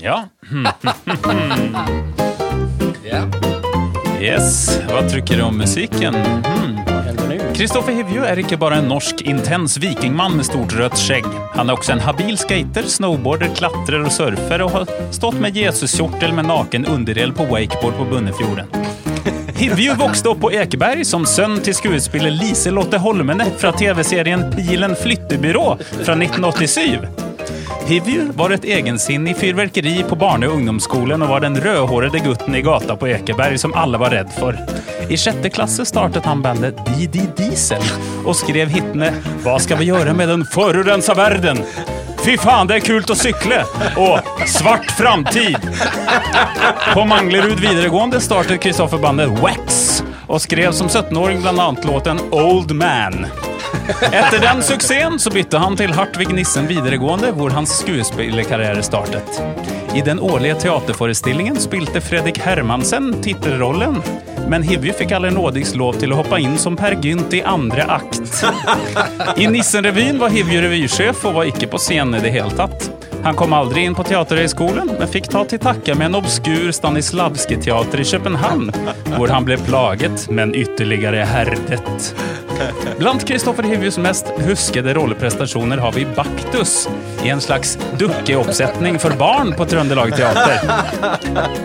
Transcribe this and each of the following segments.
Ja. Yes, hva trykker du om musikken? Kristoffer Kristoffer Hivju er ikke bare en norsk intens vikingmann med stort rødt skjegg. Han er også en habil skater, snowboarder, klatrer og surfer, og har stått med Jesuskjortel med naken underdel på wakeboard på Bunnefjorden. Hivju vokste opp på Ekeberg som sønn til skuespiller Lise-Lotte Holmene fra TV-serien Pilen flyttebyrå fra 1987. Hivju var et egensinnig fyrverkeri på barne- og ungdomsskolen og var den rødhårede gutten i gata på Ekeberg som alle var redd for. I sjette klasse startet han bandet Didi Diesel og skrev hitene Hva skal vi gjøre med den forurensa verden? Fy faen, det er kult å sykle! Og Svart framtid! På Manglerud videregående startet Kristoffer bandet Wax og skrev som 17-åring bl.a. låten Old Man. Etter den suksessen så bytte han til Hartvig Nissen videregående, hvor hans skuespillerkarriere startet. I den årlige teaterforestillingen spilte Fredrik Hermansen tittelrollen, men Hivju fikk aldri nådigst lov til å hoppe inn som Per Gynt i andre akt. I Nissen-revyen var Hivju revysjef og var ikke på scenen i det hele tatt. Han kom aldri inn på Teaterhøgskolen, men fikk ta til takke med en obskur Stanislavskij-teater i København, hvor han ble plaget, men ytterligere herdet. Blant Kristoffer Hivjus mest huskede rolleprestasjoner har vi Baktus, i en slags dukkeoppsetning for barn på Trøndelag Teater.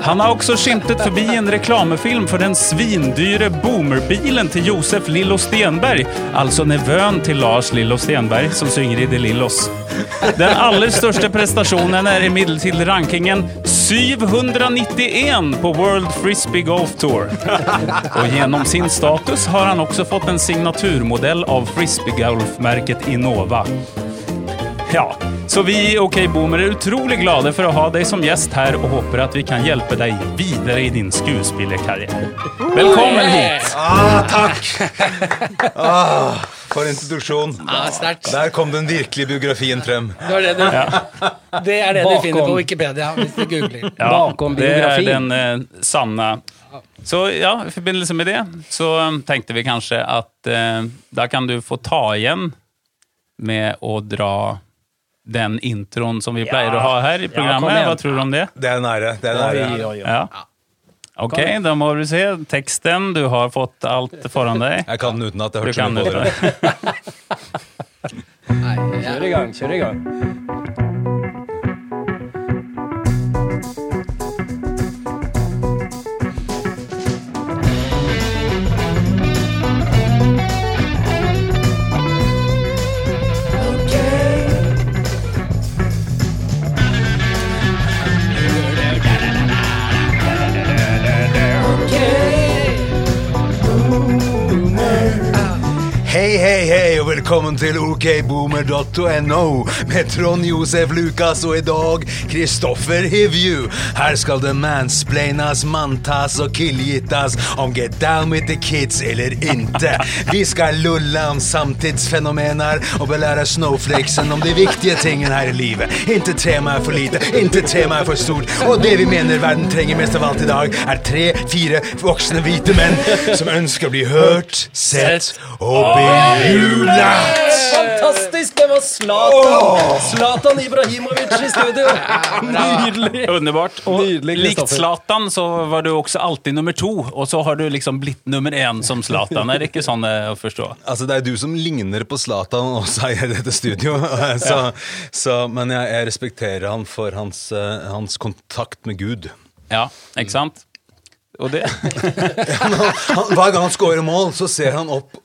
Han har også skimtet forbi en reklamefilm for den svindyre boomerbilen til Josef Lillo Stenberg, altså nevøen til Lars Lillo Stenberg, som synger i De Lillos. Den aller største prestasjonen er imidlertid rankingen 791 på World Frisbee Golf Tour. Og gjennom sin status har han også fått en signaturmodell av frisbeegolfmerket Innova. Ja, så vi i OK Boomer er utrolig glade for å ha deg som gjest her, og håper at vi kan hjelpe deg videre i din skuespillerkarriere. Velkommen hit! Ah, takk! Ah, for introduksjon. Ah. Der kom den virkelige biografien frem. Det, er det, du, det er det du finner på Wikipedia hvis du googler. Ja, Bakom det er den eh, sanne. Så ja, i forbindelse med det så eh, tenkte vi kanskje at eh, da kan du få ta igjen med å dra den introen som vi pleier å ha her i programmet. Hva tror du om det? Det er en ære. Det er en ære. Ja. Ok, da må du se teksten. Du har fått alt foran deg. Jeg kan den utenat. Jeg Du har hørt så mye på det. dere. Kjør i gang, kjør i gang. Hei, hei, hei, og velkommen til okboomer.no med Trond Josef Lukas og i dag Kristoffer Hivju. Her skal det mansplainas, mantas og killgittas om get down with the kids eller inte. Vi skal lulla om samtidsfenomener og belære snowflakesen om de viktige tingene her i livet. Inte tema er for lite, inte tema er for stort, og det vi mener verden trenger mest av alt i dag, er tre-fire voksne hvite menn som ønsker å bli hørt, sett og bejublet. Fantastisk! Det var Zlatan! Zlatan Ibrahimovic i studio! Nydelig! Underbart. Og Nydelig, likt. Zlatan så var du også alltid nummer to, og så har du liksom blitt nummer én som Zlatan. Er det ikke sånn eh, å forstå? Altså, det er du som ligner på Zlatan også i dette studio. Så, så, men jeg, jeg respekterer han for hans, eh, hans kontakt med Gud. Ja, ikke sant? Og det Han, hver gang han scorer mål, så ser han opp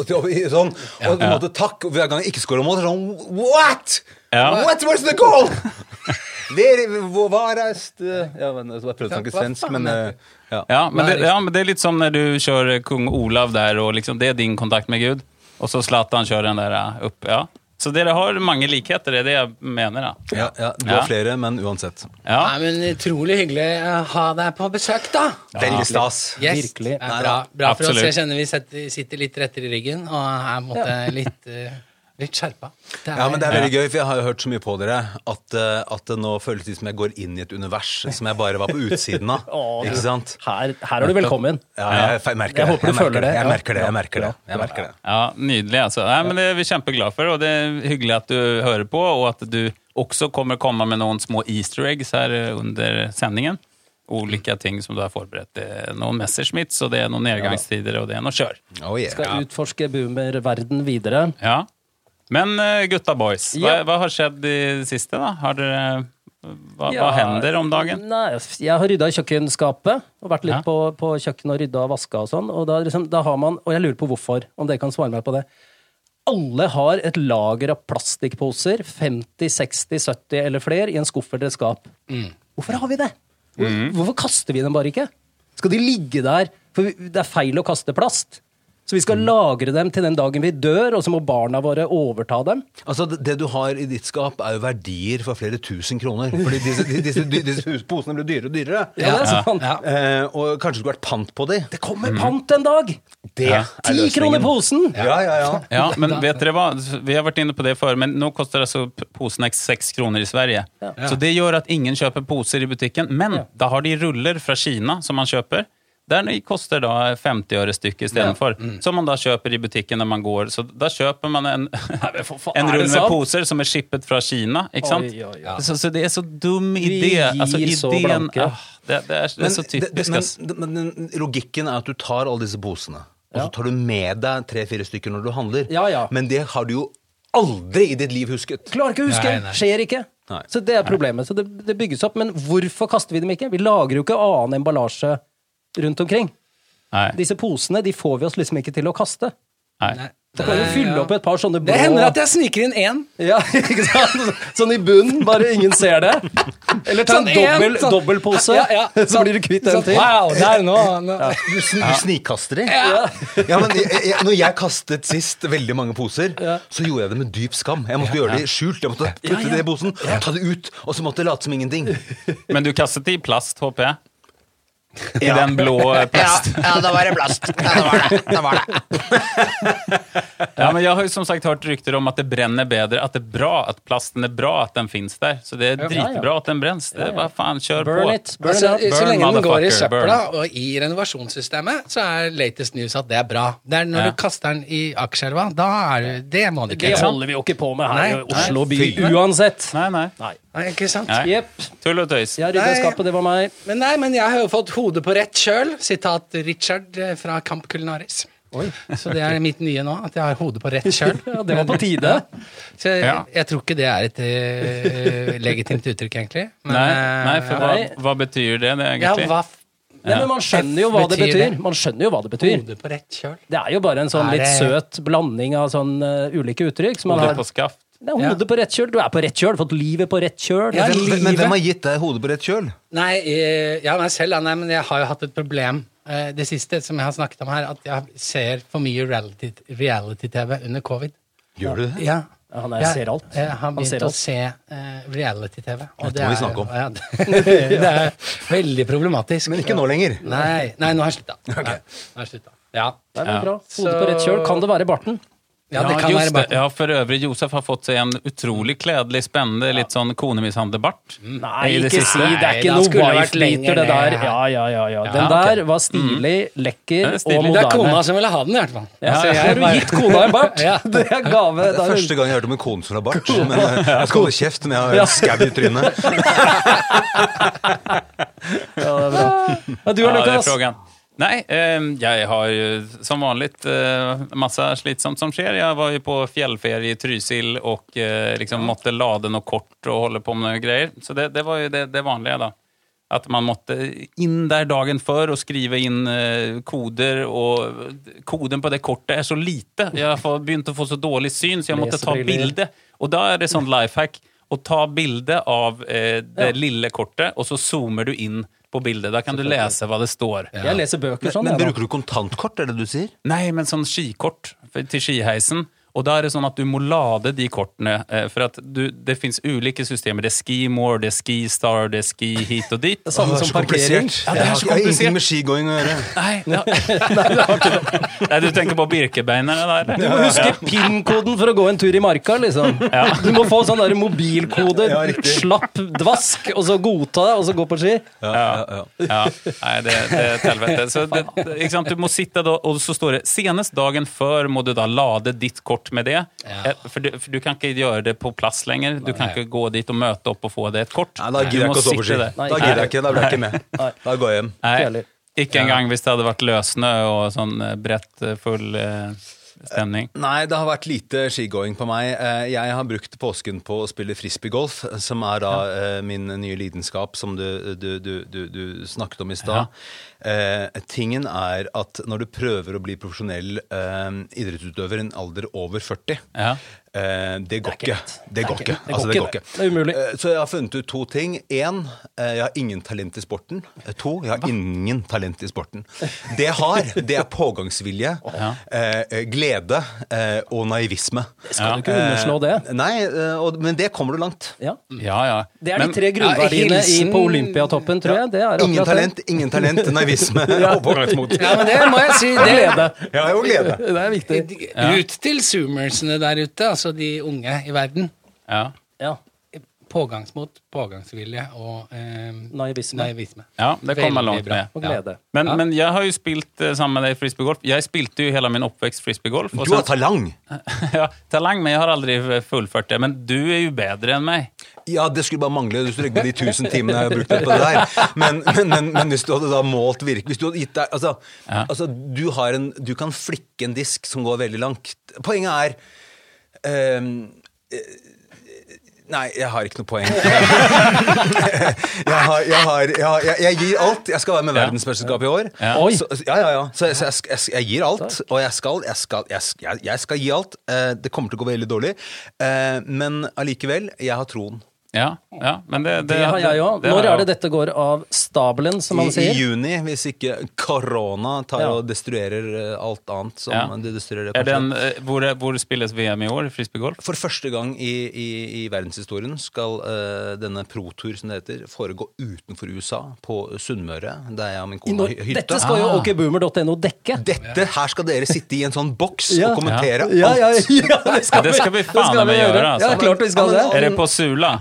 sånn. Og på en måte takk. Og hver gang han ikke scorer mål, så er han sånn What?! Ja. What was the goal?! Ver, hvor var Ja, men Jeg prøvde å snakke svensk, men eh, ja. Ja, men det, ja, men det er litt som når du kjører kong Olav der, og liksom, det er din kontakt med Gud. Og så Zlatan kjører den der eh, opp. Ja. Så dere har mange likheter, det er det jeg mener. da. Ja, ja, du Ja. har flere, men uansett. Ja. Nei, men Utrolig hyggelig å ha deg på besøk, da. Veldig stas. Yes. Virkelig. Bra, bra for oss. Jeg kjenner vi sitter litt rettere i ryggen og er på en måte litt, eh, litt skjerpa. Det Ja, men det er veldig gøy, for jeg har jo hørt så mye på dere at, eh, at det nå føles det som jeg går inn i et univers som jeg bare var på utsiden av. Åh, Ikke sant? Her, her er du velkommen. Ja, jeg, jeg merker Jeg håper du jeg føler det. Jeg merker det. Jeg merker det. Jeg merker det. Ja, Nydelig. altså. Nei, men Det er vi kjempeglade for, og det er hyggelig at du hører på, og at du også kommer komme med noen små easter eggs her eh, under sendingen. Ulike ting som du har forberedt. Det er noen Messerschmitts, og det er noen nedgangstider, og det er noe kjør. Oh yeah. Skal utforske boomer-verden videre. Ja. Men eh, gutta boys, hva, Ja. hva har skjedd i det siste, da? Har dere hva, hva hender om dagen? Nei, jeg har rydda i kjøkkenskapet. Og vært litt Ja. på, på kjøkkenet og rydda og vaska og sånn. Og da, liksom, da har man Og jeg lurer på hvorfor, om dere kan svare meg på det. Alle har et lager av plastikkposer, 50, 60, 70 eller flere, i en skuff eller et skap. Hvorfor har vi det? Hvor, Hvorfor kaster vi dem bare ikke? Skal de ligge der? For det er feil å kaste plast. Så vi skal lagre dem til den dagen vi dør, og så må barna våre overta dem. Altså, det- Det du har i ditt skap, er jo verdier for flere tusen kroner. Fordi disse, disse, disse, posene blir dyrere og dyrere. Ja, det er sant. Ja. Eh, og kanskje skulle vært pant på de. Det kommer pant en dag! Det Ja. er Ti kroner posen! Ja, ja, ja. Ja, men vet dere hva? Vi har vært inne på det før, men nå koster altså posen seks 6 kroner i Sverige. Så det gjør at ingen kjøper poser i butikken. Men da har de ruller fra Kina som man kjøper. Der de koster da 50 øre stykket istedenfor. Som man da kjøper i butikken når man går. Så da kjøper man en, for en rull med poser som er shippet fra Kina. Ikke sant? Oi, oi, oi. Så, så det er så dum idé. Altså, så ideen ah, det, det, er, det er så det- det- men, men logikken er at du tar alle disse posene, og så tar du med deg tre-fire stykker når du handler. Ja, ja. Men det har du jo aldri i ditt liv husket. Klarer ikke å huske. Nei, nei. Skjer ikke. Nei. Så det er problemet. Så det, det bygges opp. Men hvorfor kaster vi dem ikke? Vi lager jo ikke annen emballasje rundt omkring. Nei. Disse posene de får vi oss liksom ikke til å kaste. Nei. Du kan jo fylle opp et par sånne blå Det hender at jeg sniker inn én. Ja, ikke sant? Sånn i bunnen, bare ingen ser det. Eller ta en Sånn en, dobbel, sånn- dobbeltpose, Ja, ja, så blir du kvitt den Sånn, til. Wow, der nå, nå. Du, sn du snikkaster de? Ja. men jeg, jeg, når jeg kastet sist veldig mange poser, så gjorde jeg det med dyp skam. Jeg måtte gjøre det skjult. Jeg måtte putte det i posen, ta det ut, og så måtte jeg late som ingenting. Men du kastet det i plast, håper jeg? I den blå eh, plast. ja, da var det plast. Ja, da var det. Da var det. Ja, men jeg har jo som sagt hørt rykter om at det brenner bedre, at det er bra, at plasten er bra at den finnes der. Så det er dritbra at den brennes. Det, er bare faen, kjør Burn på. it. Burn Altså, it up. så Burn, lenge den går i søpla burn. og i renovasjonssystemet, så er latest news at det er bra. Det er når Ja. du kaster den i Akerselva, da er det Det må du ikke. Det holder vi jo ikke på med her i Nei. Oslo by uansett. Nei, nei. Nei. Nei, ikke sant? nei. Jepp. Tull og tøys. Jeg rydda Nei. skapet, det var meg. Men nei, men jeg har jo fått hodet på rett kjøl. Sitat Richard eh, fra Camp Culinaris. Så det er mitt nye nå, at jeg har hodet på rett kjøl. Ja, det var på tide. Så jeg, Ja. jeg tror ikke det er et eh, legitimt uttrykk, egentlig. Men, Nei, nei, for hva, Nei. hva betyr det, det ja, egentlig? hva f- Nei, men man skjønner jo hva det Betyr betyr. det? Man skjønner jo hva det betyr. Hodet på rett kjøl. Det er jo bare en sånn Er litt det- søt blanding av sånn eh, ulike uttrykk. Som man Hodet har. på skaft. Det er hodet på rett kjøl. Du er på rett kjøl. Fått livet på rett kjøl. Ja, Men, men hvem har gitt deg hodet på rett kjøl? Nei, eh, ja, meg selv. Nei, men jeg har jo hatt et problem eh, det siste som jeg har snakket om her, at jeg ser for mye reality- reality-TV under covid. Gjør du det? Ja. Ja, han er- Jeg- ser alt. Jeg har Han begynt å alt. se eh, reality-TV. Det, Dette må vi snakke om. Ja, det, det er veldig problematisk. Men ikke nå lenger. Nei, nei nå har jeg slutta. Okay. Ja. Det er bra. Hodet på rett kjøl. Kan det være barten? Ja, det kan ja, være bare det. Ja, for øvrig, Josef har fått seg en utrolig kledelig, spennende, litt sånn konemishandlerbart. Nei, det ikke si det. er ikke noe wife-beater, det der. Ja, ja, ja. ja. Den Ja, der var stilig, lekker og moderne. stilig. og Det er kona som ville ha den, i hvert fall. Ja, Så har du gitt kona en bart? Ja. Det er gave. Det er er første gang jeg har hørt om en kone som har bart. Men jeg skal holde kjeft, men jeg har skau i trynet. Ja, det er bra. Ja, du har Lukas? Nei, eh, jeg har jo som vanlig eh, massa slitsomt som skjer. Jeg var jo på fjellferie i Trysil og eh, liksom måtte lade noe kort og holde på med noe greier. Så det, det var jo det, det vanlige, da. At man måtte inn der dagen før og skrive inn eh, koder, og koden på det kortet er så lite. Jeg har begynt å få så dårlig syn, så jeg måtte ta bilde. Og da er det sånn life hack å ta bilde av eh, det lille kortet, og så zoomer du inn på bildet. Da kan du lese hva det står. Jeg leser bøker sånn. Men men, bruker du kontantkort, er det du sier? Nei, men sånn skikort til skiheisen. Og da er det sånn at du må lade de kortene, eh, for at du, det fins ulike systemer. Det er Skimore, det er Skistar, det er Ski hit og dit. Samme som parkering. komplisert. Ja, det er så Jeg har ingenting med skigåing å gjøre. Nei, ja. Nei, du tenker på Birkebeinerne der? Du må huske PIN-koden for å gå en tur i marka, liksom. Du må få sånn der mobilkode, Ja, slapp dvask, og så godta det, og så gå på ski. Ja, ja, ja. Ja, nei, det, det er et helvete. Så det- ikke sant? Du må sitte da, og så står det senest dagen før må du da lade ditt kort kort med det. Ja. For, du, for du kan ikke gjøre det på plass lenger. Du kan ikke gå dit og møte opp og få det et kort. Nei, da Du gidder jeg ikke å sove på ski. Nei, Da gidder jeg ikke, da blir jeg ikke med. Da går jeg hjem. Nei, Ikke engang hvis det hadde vært løssnø og sånn eh, bredt, eh, full eh, stemning. Nei, det har vært lite skigåing på meg. Eh, Jeg har brukt påsken på å spille frisbeegolf, som er da ja. min nye lidenskap, som du, du, du, du, snakket om i stad. Eh, tingen er at når du prøver å bli profesjonell eh, idrettsutøver i en alder over 40 Ja. Eh, Det går ikke. Det går ikke. Det Altså, det går ikke. Det er umulig. Eh, Så jeg har funnet ut to ting. Én, jeg har ingen talent i sporten. Eh, To, jeg har ingen talent i sporten. Det jeg har, det er pågangsvilje, eh, glede eh, og naivisme. Skal du ikke underslå det? Eh, Nei, eh, og, men det kommer du langt. Ja. Ja, ja. Det er Men- de tre grunnverdiene i, hilsen- på Olympiatoppen, tror jeg. Det er Ingen talent, ingen talent, naivisme og pågangsmot. Ja, men det må jeg si. det Det, glede. Ja, og glede. Det er viktig. ut til zoomersene der ute, altså de unge i verden. Ja. Ja. Pågangsmot, pågangsvilje og eh, Naivisme. naivisme. Ja, det kommer langt bra. med. Og glede. Men, Ja. men jeg har jo spilt eh, sammen med deg frisbeegolf. Jeg spilte jo hele min oppvekst frisbeegolf. Du har talang. ja, talang, men jeg har aldri fullført det. Men du er jo bedre enn meg. Ja, det skulle bare mangle. Du skulle de tusen timene jeg har brukt på det der. Men, men, men, men hvis du hadde da målt virke Hvis du hadde gitt deg Altså, altså du, har en, du kan flikke en disk som går veldig langt. Poenget er Nei, jeg har ikke noe poeng. jeg, har, jeg, har, jeg, har, jeg, jeg gir alt. Jeg skal være med i verdensmesterskapet i år. Ja. Oi. Så, ja, ja, ja. Så, jeg, så jeg, jeg, jeg gir alt, og jeg skal, jeg skal, jeg, skal gi alt. Eh, det kommer til å gå veldig dårlig, eh, men allikevel, jeg har troen. Ja, ja men det, Det har jeg òg. Når er det dette går av stabelen, som man I, I juni, hvis ikke korona tar Ja. og destruerer eh, alt annet som Ja. det destruerer. Er den, eh, hvor, hvor spilles VM i år? Frisbeegolf? For første gang i, i, i verdenshistorien skal uh, denne protur, som det heter, foregå utenfor USA, på Sunnmøre, der jeg og min kone har hytte. Dette skal jo Ah. okboomer.no dekke. Dette her skal dere sitte i en sånn boks Ja. og kommentere Ja, ja, alt. ja, det skal Det skal vi faen meg gjøre, altså. Ja, klart vi skal Ja, men- det. Er det på Sula?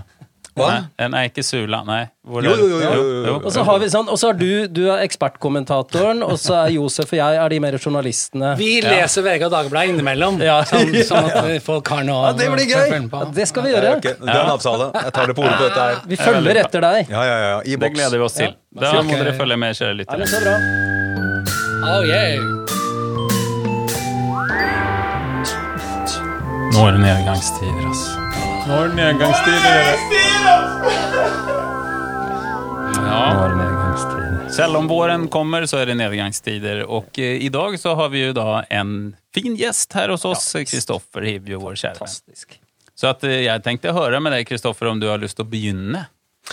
Hva? Nei, nei, ikke Sula. Nei. Hvor Jo, jo, jo, jo, jo, jo. Og så har vi sånn, og så er du, du er ekspertkommentatoren, og så er Josef og jeg er de mer journalistene. Vi leser VG og Dagbladet innimellom, Ja. sånn, sånn at folk har noe Ja, det blir å gøy! på. Ja, det skal vi Ja, gjøre. ok, Det er en avtale. Jeg tar det på ordet på dette her. Vi følger etter deg. Ja, ja, ja. I Det gleder vi oss til. Da må dere følge med, kjære Ja, lyttere. så bra. Oh, yeah. Nå er det nedgangstider, altså. Nå er det nedgangstider. Ja. Selv om våren kommer, så er det nedgangstider. Og eh, i dag så har vi jo da en fin gjest her hos oss, Kristoffer Hivju, vår kjære venn. Fantastisk. Så at eh, jeg tenkte høre med deg, Kristoffer, om du har lyst til å begynne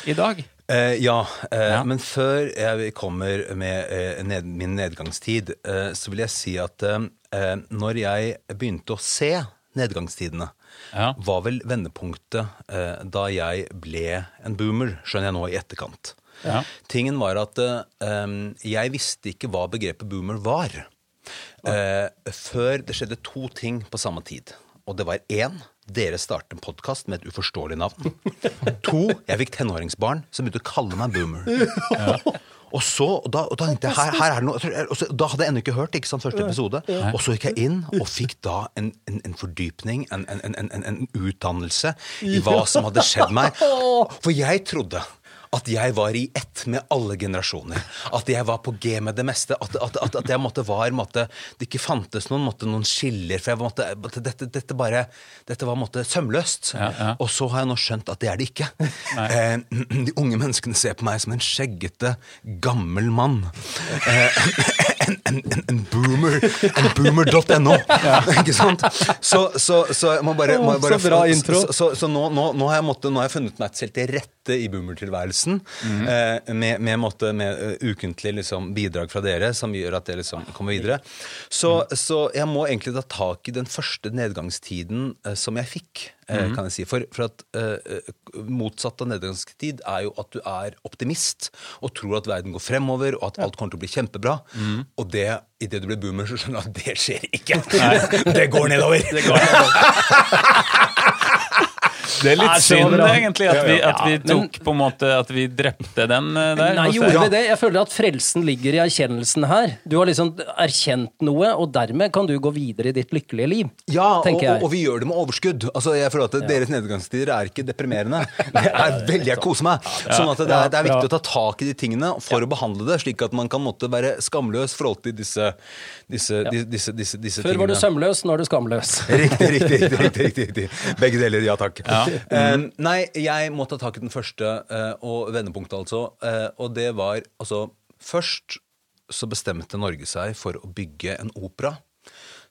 i dag. Eh, ja, eh, Ja. men før jeg kommer med eh, ned, min nedgangstid, eh, så vil jeg si at eh, eh, når jeg begynte å se nedgangstidene, Ja. var vel vendepunktet eh, da jeg ble en boomer, skjønner jeg nå i etterkant. Ja. Tingen var at eh, jeg visste ikke hva begrepet boomer var. Eh, før det skjedde to ting på samme tid. Og det var én, dere startet en podkast med et uforståelig navn. To, jeg fikk tenåringsbarn som begynte å kalle meg boomer. Og så, og da, og da jeg, her, her er det noe og så, Da hadde jeg ennå ikke hørt ikke sant, første episode. Og så gikk jeg inn og fikk da en, en, en fordypning, en, en, en, en, en utdannelse i hva som hadde skjedd meg. For jeg trodde at jeg var i ett med alle generasjoner. At jeg var på G med det meste. At, at, at, at jeg måtte var måtte, Det ikke fantes noen, måtte, noen skiller. For jeg måtte, dette, dette bare Dette var måtte, sømløst. Ja, ja. Og så har jeg nå skjønt at det er det ikke. Eh, de unge menneskene ser på meg som en skjeggete, gammel mann. Eh, en, en, en, en boomer. En boomer.no. Ikke sant? Så, så, så jeg må bare, må jeg bare så bra intro. Så, så, nå, nå, nå, har måttet, nå har jeg funnet meg selv til rette i boomertilværelsen. eh, med, med, måte, med eh, ukentlig liksom, bidrag fra dere som gjør at det liksom kommer videre. Så, så jeg må egentlig ta tak i den første nedgangstiden eh, som jeg fikk. Eh, kan jeg si. For, for at eh, Motsatt av nedgangstid er jo at du er optimist og tror at verden går fremover og at alt kommer til å bli kjempebra. Og det, idet du blir boomer, så skjønner du at det skjer ikke. Det går nedover. Det er litt Er litt synd bra. egentlig at vi, at vi men- tok på en måte At vi drepte den eh, der. Nei, Altså, gjorde vi det? Jeg føler at frelsen ligger i erkjennelsen her. Du har liksom erkjent noe, og dermed kan du gå videre i ditt lykkelige liv. Ja, og, og, og vi gjør det med overskudd. Altså, jeg føler at Deres nedgangstider er ikke deprimerende. Det er veldig, Jeg koser meg. Sånn at det er, det er viktig å ta tak i de tingene for å behandle det, slik at man kan måtte være skamløs i forhold til disse, disse, disse, disse, disse, disse Før var du sømløs, nå er du skamløs. Riktig, riktig, riktig, riktig, riktig, riktig. Begge deler, ja takk. Eh, nei, jeg må ta tak i den første, uh, og vendepunktet altså. Uh, og det var altså Først så bestemte Norge seg for å bygge en opera.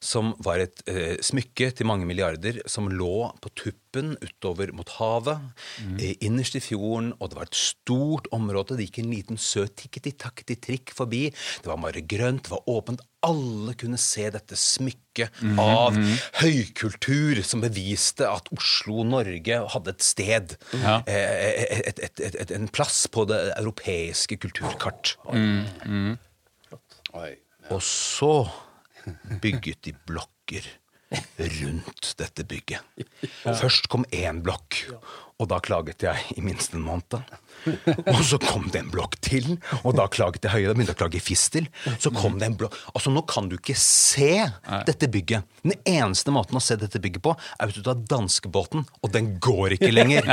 Som var et eh, smykke til mange milliarder, som lå på tuppen utover mot havet. eh, innerst i fjorden, og det var et stort område. Det gikk en liten søt tikketi-takketi-trikk forbi. Det var bare grønt, det var åpent. Alle kunne se dette smykket av høykultur som beviste at Oslo, Norge, hadde et sted. Ja. Eh, et, et, et, et, en plass på det europeiske kulturkart. Og så bygget i blokker rundt dette bygget. Først kom én blokk, og da klaget jeg i minst en måned. Og så kom det en blokk til, og da klaget jeg høyere. Da begynte jeg å klage i fistel. Så kom det en blokk Altså, nå kan du ikke se dette bygget. Den eneste måten å se dette bygget på, er hvis du tar danskebåten, og den går ikke lenger.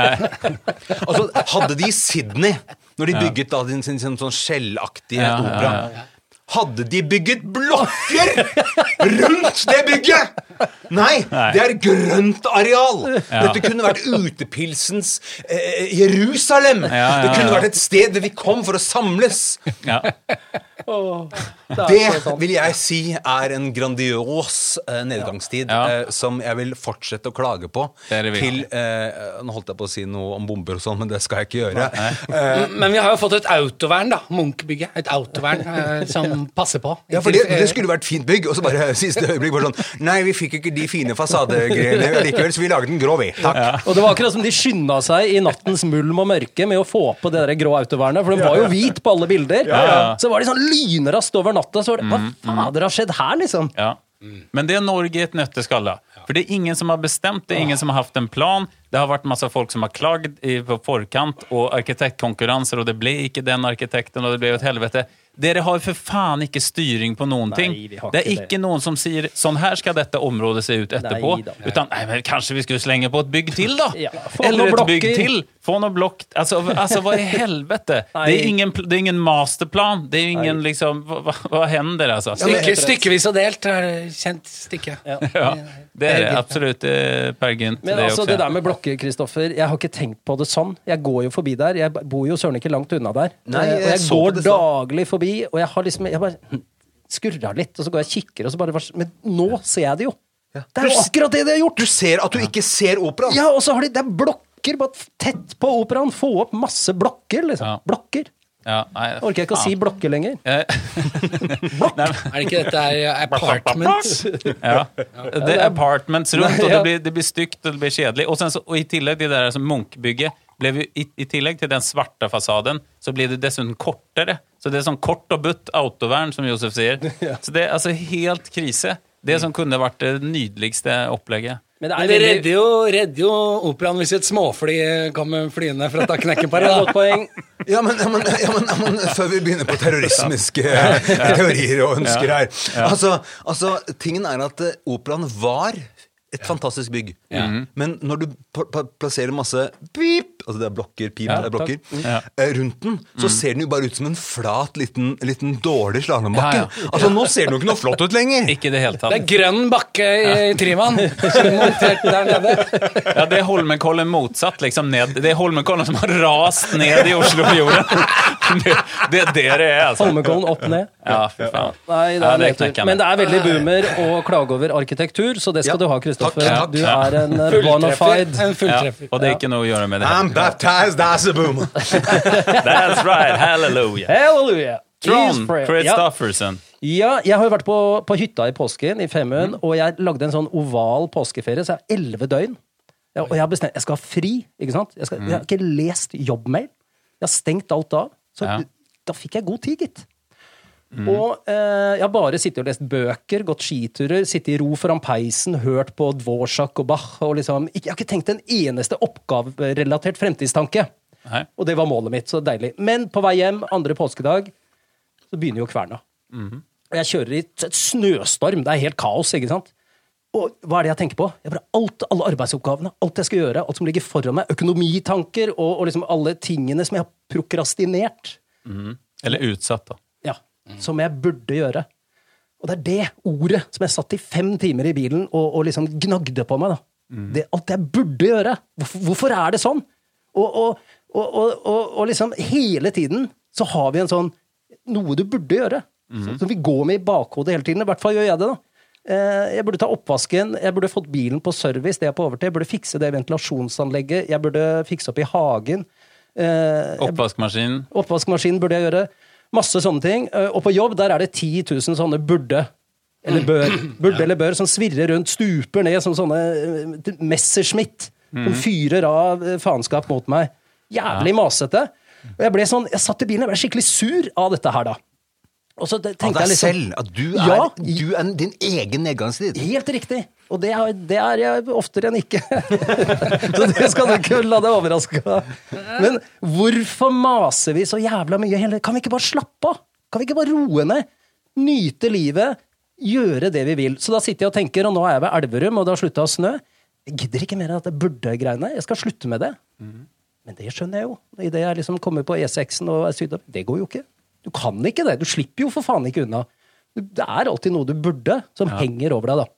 Altså, hadde de i Sydney, når de bygget da sin, sin, sin sånn skjellaktige Ja, ja, opera ja. Hadde de bygget blokker rundt det bygget! Nei, det er grønt areal! Dette kunne vært utepilsens eh, Jerusalem! Det kunne vært et sted vi kom for å samles! Ja. Det vil jeg si er en grandios eh, nedgangstid Ja. eh, som jeg vil fortsette å klage på. Det det til eh, Nå holdt jeg på å si noe om bomber og sånn, men det skal jeg ikke gjøre. Eh, Men vi har jo fått et autovern, da. Munch-bygget. Et autovern eh, som passer på. Ja, for det, det skulle vært fint bygg, og så bare siste øyeblikk bare sånn Nei, vi fikk ikke de fine fasadegreiene likevel, så vi laget den grå, vi. Takk. Og det var akkurat som de skynda seg i nattens mulm og mørke med å få på det der grå autovernet, for den var jo hvit på alle bilder. Så var de sånn lynraskt over natta, så var det Hva fader har skjedd her, liksom? Ja. Men det er Norge i et nøtteskall. For det er ingen som har bestemt, det er ingen som har hatt en plan. Det har vært masse folk som har klagd på forkant, og arkitektkonkurranser, og det ble ikke den arkitekten, og det ble et helvete. Dere har for faen ikke styring på noen ting. Det er ikke det. noen som sier sånn her skal dette området se ut etterpå. Nei. Utan nei, men kanskje vi skulle slenge på et bygg til, da? Ja, Eller et bygg til. Få noe blokk Altså, altså hva i helvete? Det er ingen, det er ingen masterplan. Det er ingen liksom Hva, hva- hender, altså? Stykke, stykkevis og delt. er Kjent stykke. Ja, det er det absolutt. Det er Per Gynt, Men det altså, også. det der med blokker, Kristoffer, jeg har ikke tenkt på det sånn. Jeg går jo forbi der. Jeg bor jo søren ikke langt unna der. Nei, jeg, og jeg går stad. daglig forbi, og jeg har liksom Jeg bare skurra litt, og så går jeg og kikker, og så bare Men nå ser jeg det jo! Det er jo akkurat det de har gjort! Du ser at du ikke ser operaen. Ja, og så har de Det er blokker bare tett på operaen. Få opp masse blokker, liksom. Ja. Blokker. Ja, nei, Orker jeg ikke å si blokker lenger. Eh, Er det ikke dette er apartments? ja. Det er apartments rundt, og det blir, det blir stygt og det blir kjedelig. Og, sen så, og i tillegg til det der som Munch-bygget ble vi, i, I tillegg til den svarte fasaden, så blir det dessuten kortere. Så det er sånn kort og butt autovern, som Josef sier. Så det er altså helt krise. Det som kunne vært det nydeligste opplegget. Men det Men det veldig redder jo, redder jo operaen hvis et småfly kommer flyende for å ta knekken på det. Godt poeng. Ja, men, ja, men, ja, men, ja, men før vi begynner på terrorismiske teorier og ønsker her. altså, altså, Tingen er at eh, operaen var et fantastisk bygg. Men når du pl pl plasserer masse pip Altså det er blokker, pip, Ja, det er blokker. Ja. eh, rundt den, så ser den jo bare ut som en flat, liten, liten dårlig slalåmbakke. Ja, Altså, nå ser den jo ikke noe flott ut lenger! Ikke det hele tatt. Det er grønn bakke i Tryvann. Montert der nede. Ja, det er Holmenkollen motsatt, liksom ned. Det er Holmenkollen som har rast ned i Oslofjorden. Det, det er det det er, altså. Holmenkollen opp ned. Ja, fy faen. Nei, det Ja, er det nedtur. knekker. Men det er veldig boomer å klage over arkitektur, så det skal Ja. du ha, Kristoffer. Takk, takk. Du er en bonafide bona fide. En Ja, og det er ikke noe å gjøre med det. I'm baptized as a boomer. That's right, hallelujah. Halleluja! Trond. Christoffersen. ja, jeg har jo vært på, på hytta i påsken, i Femund, Mm. og jeg lagde en sånn oval påskeferie, så jeg har elleve døgn. Ja, og jeg har bestemt Jeg skal ha fri, ikke sant? Jeg, skal, jeg har ikke lest jobbmail. Jeg har stengt alt av. Så Ja. da fikk jeg god tid, gitt. Og eh, jeg har bare sittet og lest bøker, gått skiturer, sittet i ro foran peisen, hørt på Dvorsak og Bach. og liksom, Jeg har ikke tenkt en eneste oppgaverelatert fremtidstanke. Nei. Og det var målet mitt. Så deilig. Men på vei hjem andre påskedag så begynner jo kverna. Og jeg kjører i et snøstorm. Det er helt kaos, ikke sant? Og hva er det jeg tenker på? Jeg bare, alt, alle arbeidsoppgavene, alt jeg skal gjøre, alt som ligger foran meg, økonomitanker og, og liksom alle tingene som jeg har prokrastinert. Eller utsatt, da. Som jeg burde gjøre. Og det er det ordet som jeg satt i fem timer i bilen og, og liksom gnagde på meg. da. Det, at jeg burde gjøre. Hvorfor, hvorfor er det sånn? Og, og, og, og, og, og liksom hele tiden så har vi en sånn noe du burde gjøre. Mm. som vi går med i bakhodet hele tiden. I hvert fall gjør jeg det. da. Eh, Jeg burde ta oppvasken, jeg burde fått bilen på service, det er på overtid. Jeg burde fikse det ventilasjonsanlegget, jeg burde fikse opp i hagen. Oppvaskmaskinen. jeg Oppvaskmaskin. Oppvaskmaskin burde jeg gjøre. Masse sånne ting. Eh, Og på jobb der er det 10 000 sånne burde. Eller bør. Burde eller bør, som svirrer rundt, stuper ned som sånne eh, Messerschmitt. Som fyrer av eh, faenskap mot meg. Jævlig masete. Og jeg ble sånn, jeg satt i bilen, jeg ble skikkelig sur av dette her, da. Og så det- Av tenkte deg jeg liksom selv. At du er, Ja, du er din egen nedgangstid. Helt riktig. Og det er, det er jeg oftere enn ikke. så det skal du ikke la deg overraske av. Men hvorfor maser vi så jævla mye hele Kan vi ikke bare slappe av? Kan vi ikke bare roe ned? Nyte livet? Gjøre det vi vil. Så da sitter jeg og tenker, og nå er jeg ved Elverum, og det har slutta å snø. Jeg gidder ikke mer av dette burde-greiene. Jeg skal slutte med det. Men det skjønner jeg jo. Idet jeg liksom kommer på E6-en og er sydom. Det går jo ikke. Du kan ikke det. Du slipper jo for faen ikke unna. Det er alltid noe du burde, som henger over deg, da.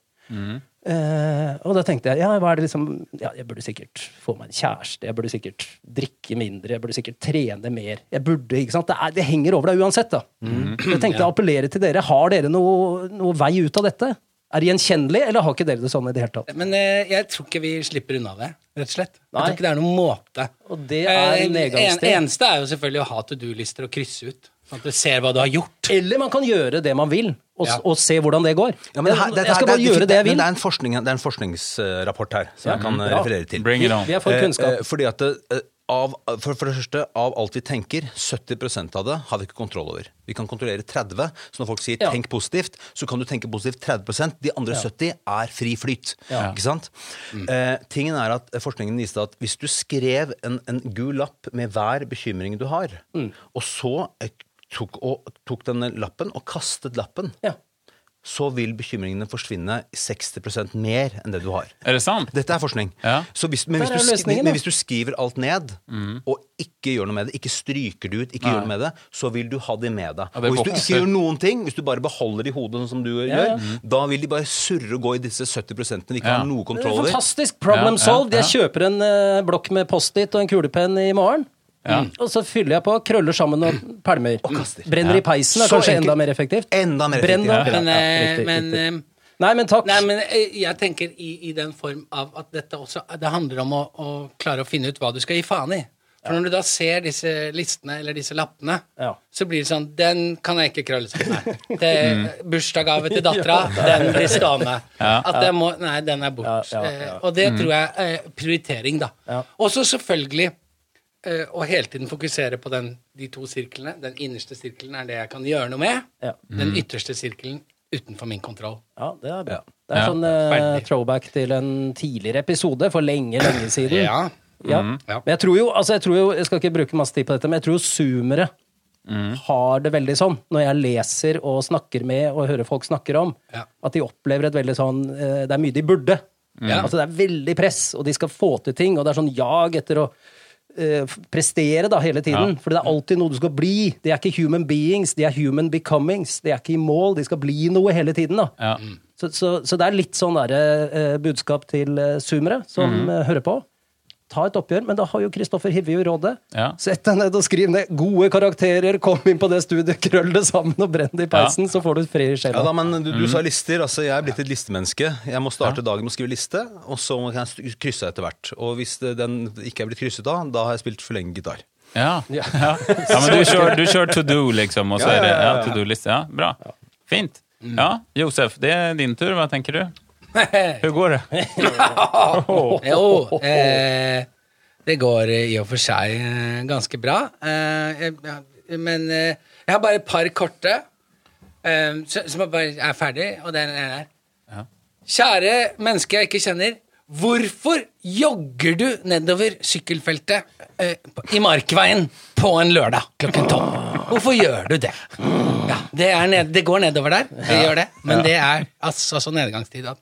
Eh, og da tenkte jeg ja, hva er det liksom ja, jeg burde sikkert få meg en kjæreste, jeg burde sikkert drikke mindre, jeg burde sikkert trene mer. Jeg burde, ikke sant? Det, er, det henger over deg uansett, da. Jeg tenkte å appellere til dere. Har dere noe, noe vei ut av dette? Er det gjenkjennelig, eller har ikke dere det sånn i det hele tatt? Men eh, jeg tror ikke vi slipper unna det, rett og slett. Jeg tror ikke det er noen måte. Og det er Eh, en, eneste er jo selvfølgelig å ha to do-lister og krysse ut. Sånn at du ser hva du har gjort. Eller man kan gjøre det man vil, og, Ja. og se hvordan det går. Ja, men det her- det, jeg skal bare det er- gjøre det jeg vil. det er en, forskning, det er en forskningsrapport her som jeg kan eh, referere til. Bring it on. Vi er for Eh, kunnskap. eh, fordi at eh, av, for, for det første, av alt vi tenker, 70% av det har vi ikke kontroll over. Vi kan kontrollere 30, så når folk sier Ja. 'tenk positivt', så kan du tenke positivt 30% De andre 70 er fri flyt. Ikke sant? Eh, tingen er at Forskningen viste at hvis du skrev en, en gul lapp med hver bekymring du har, og så tok, og, tok denne lappen og kastet lappen, Ja. så vil bekymringene forsvinne 60% mer enn det du har. Er det sant? Dette er forskning. Ja. Så hvis, men, hvis er men hvis du skriver alt ned, og ikke gjør noe med det, ikke stryker det ut, ikke gjør noe med det, så vil du ha det med deg. Ja, det og hvis du ikke gjør noen ting, hvis du bare beholder det i hodet sånn som du Ja, gjør, ja. da vil de bare surre og gå i disse 70 vi ikke Ja. har noe Det kontroll over. Fantastisk. Problem Ja, ja, solved. Jeg kjøper en eh, blokk med Post-It og en kulepenn i morgen. Ja. Og så fyller jeg på, krøller sammen og pælmer. kaster. Brenner i peisen er Så kanskje enkelt. enda mer effektivt. Enda mer Brenn effektivt. da. Ja. Men, Ja, eh, riktig, men, riktig. eh, Nei, men takk. Nei, men eh, jeg tenker i, i den form av at dette også Det handler om å, å klare å finne ut hva du skal gi faen i. For når du da ser disse listene eller disse lappene, Ja. så blir det sånn Den kan jeg ikke krølle sammen. Nei. Det- Bursdagsgave til dattera, den blir stående. At jeg må Nei, den er bort. Ja, ja, ja. Eh, Og det tror jeg er prioritering, da. Ja. Og så selvfølgelig eh, å hele tiden fokusere på den, de to sirklene. Den innerste sirkelen er det jeg kan gjøre noe med. Ja. Den ytterste sirkelen utenfor min kontroll. Ja, det er bra. Det er Ja. sånn eh, throwback til en tidligere episode for lenge, lenge siden. Ja. Ja. Ja. Men jeg tror jo, altså jeg tror jo, jeg skal ikke bruke masse tid på dette, men jeg tror jo zoomere har det veldig sånn, når jeg leser og snakker med og hører folk snakker om, Ja. at de opplever et veldig sånn eh, Det er mye de burde. Ja. Altså det er veldig press, og de skal få til ting, og det er sånn jag etter å eh, prestere da hele tiden. Ja. For det er alltid noe du skal bli. De er ikke human beings, de er human becomings. De er ikke i mål, de skal bli noe hele tiden. da. Ja. Så, så, så det er litt sånn der, eh, budskap til eh, zoomere som mm. eh, hører på. Ta et oppgjør, men da har jo Kristoffer Hivju rådet. Ja. Sett deg ned og skriv ned gode karakterer, kom inn på det studiet, krøll det sammen og brenn det i peisen, så får du fred i Ja sjela. da, men du, du sa lister. altså Jeg er blitt et listemenneske. Jeg må starte dagen med å skrive liste, og så må jeg krysse etter hvert. Og hvis den ikke er blitt krysset da, da har jeg spilt for lenge gitar. Ja. ja. ja men du kjører, du kör to do liksom og så er det ja, ja, ja, ja. to do list. Ja, bra. Fint. Ja, Josef, det er din tur. Hva tenker du? Hur går det? Jo, eh, det går i og for seg eh, ganske bra. Eh, men eh, jeg har bare et par korte. Eh, som bare er ferdig, og den er der. Kjære menneske jeg ikke kjenner. Hvorfor jogger du nedover sykkelfeltet i Markveien på en lørdag klokken tolv? Hvorfor gjør du det? Ja, det, er ned, det går nedover der, det gjør det, men det er altså så nedgangstid at?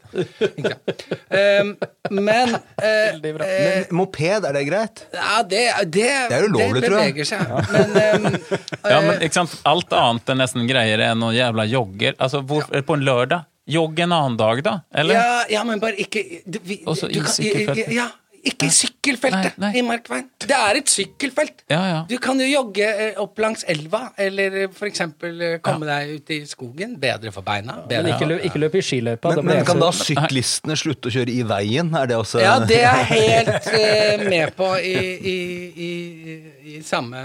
Um, Men uh, eh, Men moped, er det greit? ja, det, det, er ulovlig, det tror jeg. beveger seg. Men, um, Ja, men ikke sant? Alt annet er nesten greier enn noen jævla jogger. Altså, hvor, På en lørdag? Jogg en annen dag, da? Eller? Ja, ja, men bare ikke du, vi, Også du i kan- sykkelfeltet. Ja, ikke i sykkelfeltet Nei, nei. i Markveien. Det er et sykkelfelt. Ja, ja. Du kan jo jogge eh, opp langs elva, eller f.eks. for eksempel eh, komme deg ut i skogen. Bedre for beina. Men ikke, løp, ikke løp i skiløypa. Men, men kan da syklistene slutte å kjøre i veien? Er det også Ja, det er jeg helt eh, med på i, i, i, i samme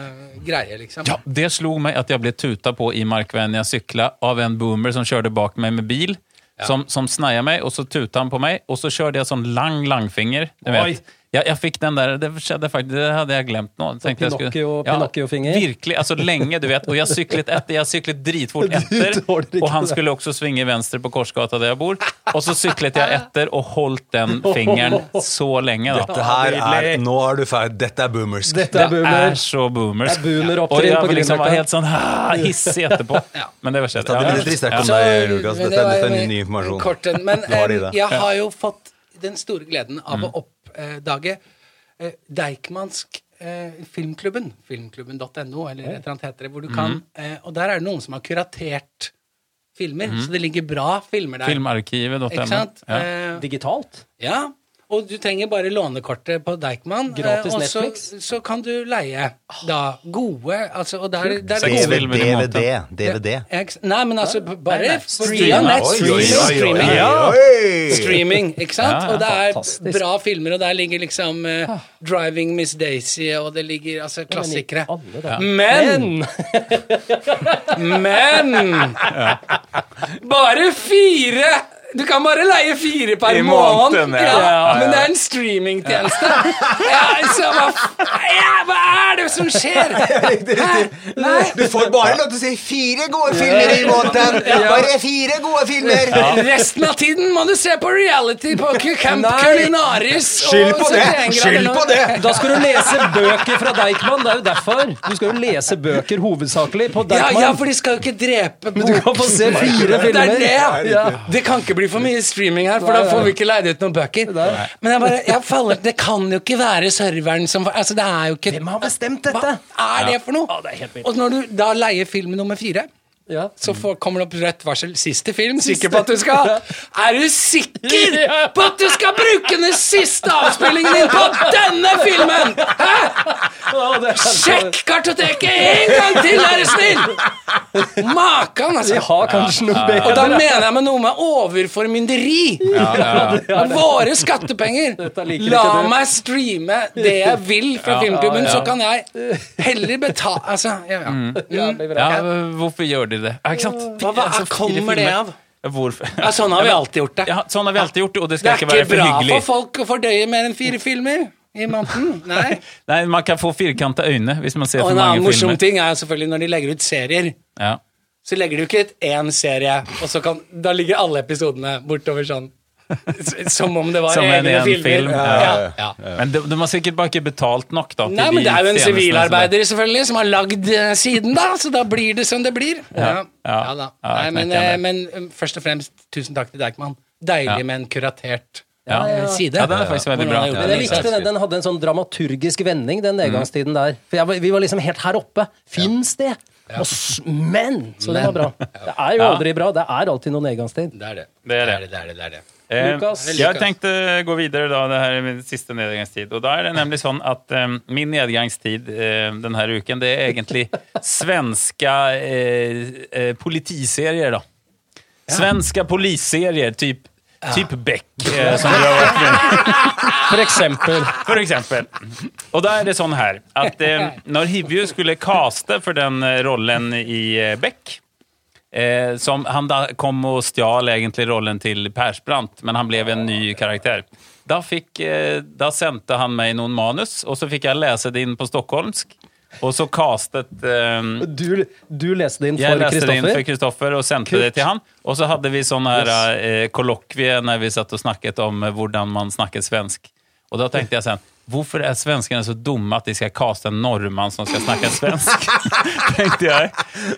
greie, liksom. Ja, det slo meg at jeg ble tuta på i Markveien jeg sykla av en boomer som kjørte bak meg med bil. Som, som sneia meg, og så tuta han på meg, og så kjørte jeg sånn lang langfinger. Du Oi. vet. Jeg, jeg fikk den der, Det skjedde faktisk, det hadde jeg glemt nå. Tenkte Pinocchio- Ja, Pinocchio-finger. Virkelig. altså Lenge, du vet. Og jeg syklet etter, jeg syklet dritfort etter. Og han skulle også svinge venstre på Korsgata der jeg bor. Og så syklet jeg etter og holdt den fingeren så lenge. da. Dette her er Nå er du ferdig. Dette er boomersk. Dette er Det er så boomersk. Det er boomer og jeg var liksom var helt sånn hissig etterpå. Men det var skjedd. Blitt litt sterkt om deg, Lukas. Dette, dette er ny, ny informasjon. Men det. jeg har jo fått den store gleden av Mm. å oppdage eh, Deichmansk eh, Filmklubben. Filmklubben.no, eller et eller annet heter det. Hvor du kan, Mm. eh, og der er det noen som har kuratert filmer. Så det ligger bra filmer der. Filmarkivet.no. Ikke sant? Ja. Eh, Digitalt? ja. Og du trenger bare lånekortet på Deichman, Gratis Netflix og så, Netflix. så kan du leie da gode altså, Og der, der DVD, filmer. DVD. Nei, men altså bare streaming. nett. Streaming. streaming. ikke sant? Og det er fantastisk. bra filmer, og der ligger liksom uh, 'Driving Miss Daisy', og det ligger altså klassikere. Men Men Bare fire! Du kan bare leie fire per I måned. måneden, ja. Ja, Ja, ja. Men det er en streamingtjeneste. Ja, så hva, ja, hva er det som skjer? Hæ? Nei. Du får bare lov til å si fire gode filmer i måneden! Bare fire gode filmer! Resten av tiden må du se på reality på Camp Culinaris. Skyld på det! Skyld på det! Da skal du lese bøker fra Deichman. Det er jo derfor. Du skal jo lese bøker hovedsakelig på Ja, Deichman. ja, for de skal jo ikke drepe Men du kan få se fire Det filmer. er det! Ja. Det kan ikke bli for mye streaming her, for da får vi ikke leid ut noen bøker. Men jeg bare, jeg faller, det kan jo ikke være serveren som Altså, det er jo ikke Hvem har bestemt dette? Hva er det for noe? Ja, det helt vilt. Og når du da leier film nummer fire Ja. så får, kommer det opp rødt varsel. Siste film. Sikker på at du skal Er du sikker på at du skal bruke den siste avspillingen din på denne filmen?! Hæ? Sjekk kartoteket en gang til, er du snill! Makan, Vi altså. har kanskje noe Og da mener jeg med noe med overformynderi. Av våre skattepenger. La meg streame det jeg vil fra filmklubben, så kan jeg heller betale Altså, ja, ja. Ja, hvorfor gjør de det? Ja, ikke sant? Hva, hva Altså, kommer det av? Ja, Hvorfor? Ja, sånn har vi alltid gjort det. Ja, sånn har vi alltid gjort det, og det Det skal er ikke ikke være for bra for folk å fordøye mer enn fire filmer i måneden. Nei. Nei, man kan få firkanta øyne hvis man ser Og for en annen morsom filmer. ting er selvfølgelig når de legger ut serier. Ja. Så legger du ikke ut én serie, og så kan Da ligger alle episodene bortover sånn. Som om det var Som egne en filmer. film. Ja, Ja, ja. Men de, de har sikkert bare ikke betalt nok, da. Nei, men det er jo en sivilarbeider som- selvfølgelig som har lagd eh, siden, da, så da blir det som det blir. Ja, Ja. ja da. Ja, Nei, men, eh, men um, først og fremst, tusen takk til Deichman. Deilig Ja. med en kuratert Ja. eh, side. Ja, den er faktisk veldig bra. Men jeg likte den. Den hadde en sånn dramaturgisk vending, den nedgangstiden der. For jeg, vi var liksom helt her oppe. Fins det? Ja. Men! Så det var bra. Det er jo aldri bra. Det er alltid noen nedgangstid. Det er det. Det er det. Det er det, det er det. Eh. Jeg tenkte gå videre da, det her er min siste nedgangstid. Og da er det nemlig sånn at eh, min nedgangstid eh, denne uken, det er egentlig svenske eh, eh, politiserier, da. Svenske polisserier, typ, typ Beck, som du har vært med For eksempel. For eksempel. Og da er det sånn her at når Hivju skulle caste for den rollen i Beck eh, som Han da kom og stjal egentlig rollen til Persbrandt, men han ble en ny karakter. Da, fikk, eh, da sendte han meg noen manus, og så fikk jeg lese det inn på stockholmsk. Og så castet... ehm, Du, du leste det inn for Kristoffer? Jeg leste det inn for Kristoffer. og sendte Kult. det til han. Og så hadde vi sån her eh, kollokvie når vi satt og snakket om eh, hvordan man snakket svensk. Og da tenkte jeg sen, varför er svenskene så dumme at de skal kaste en nordmann som skal snakke svensk? tenkte jeg.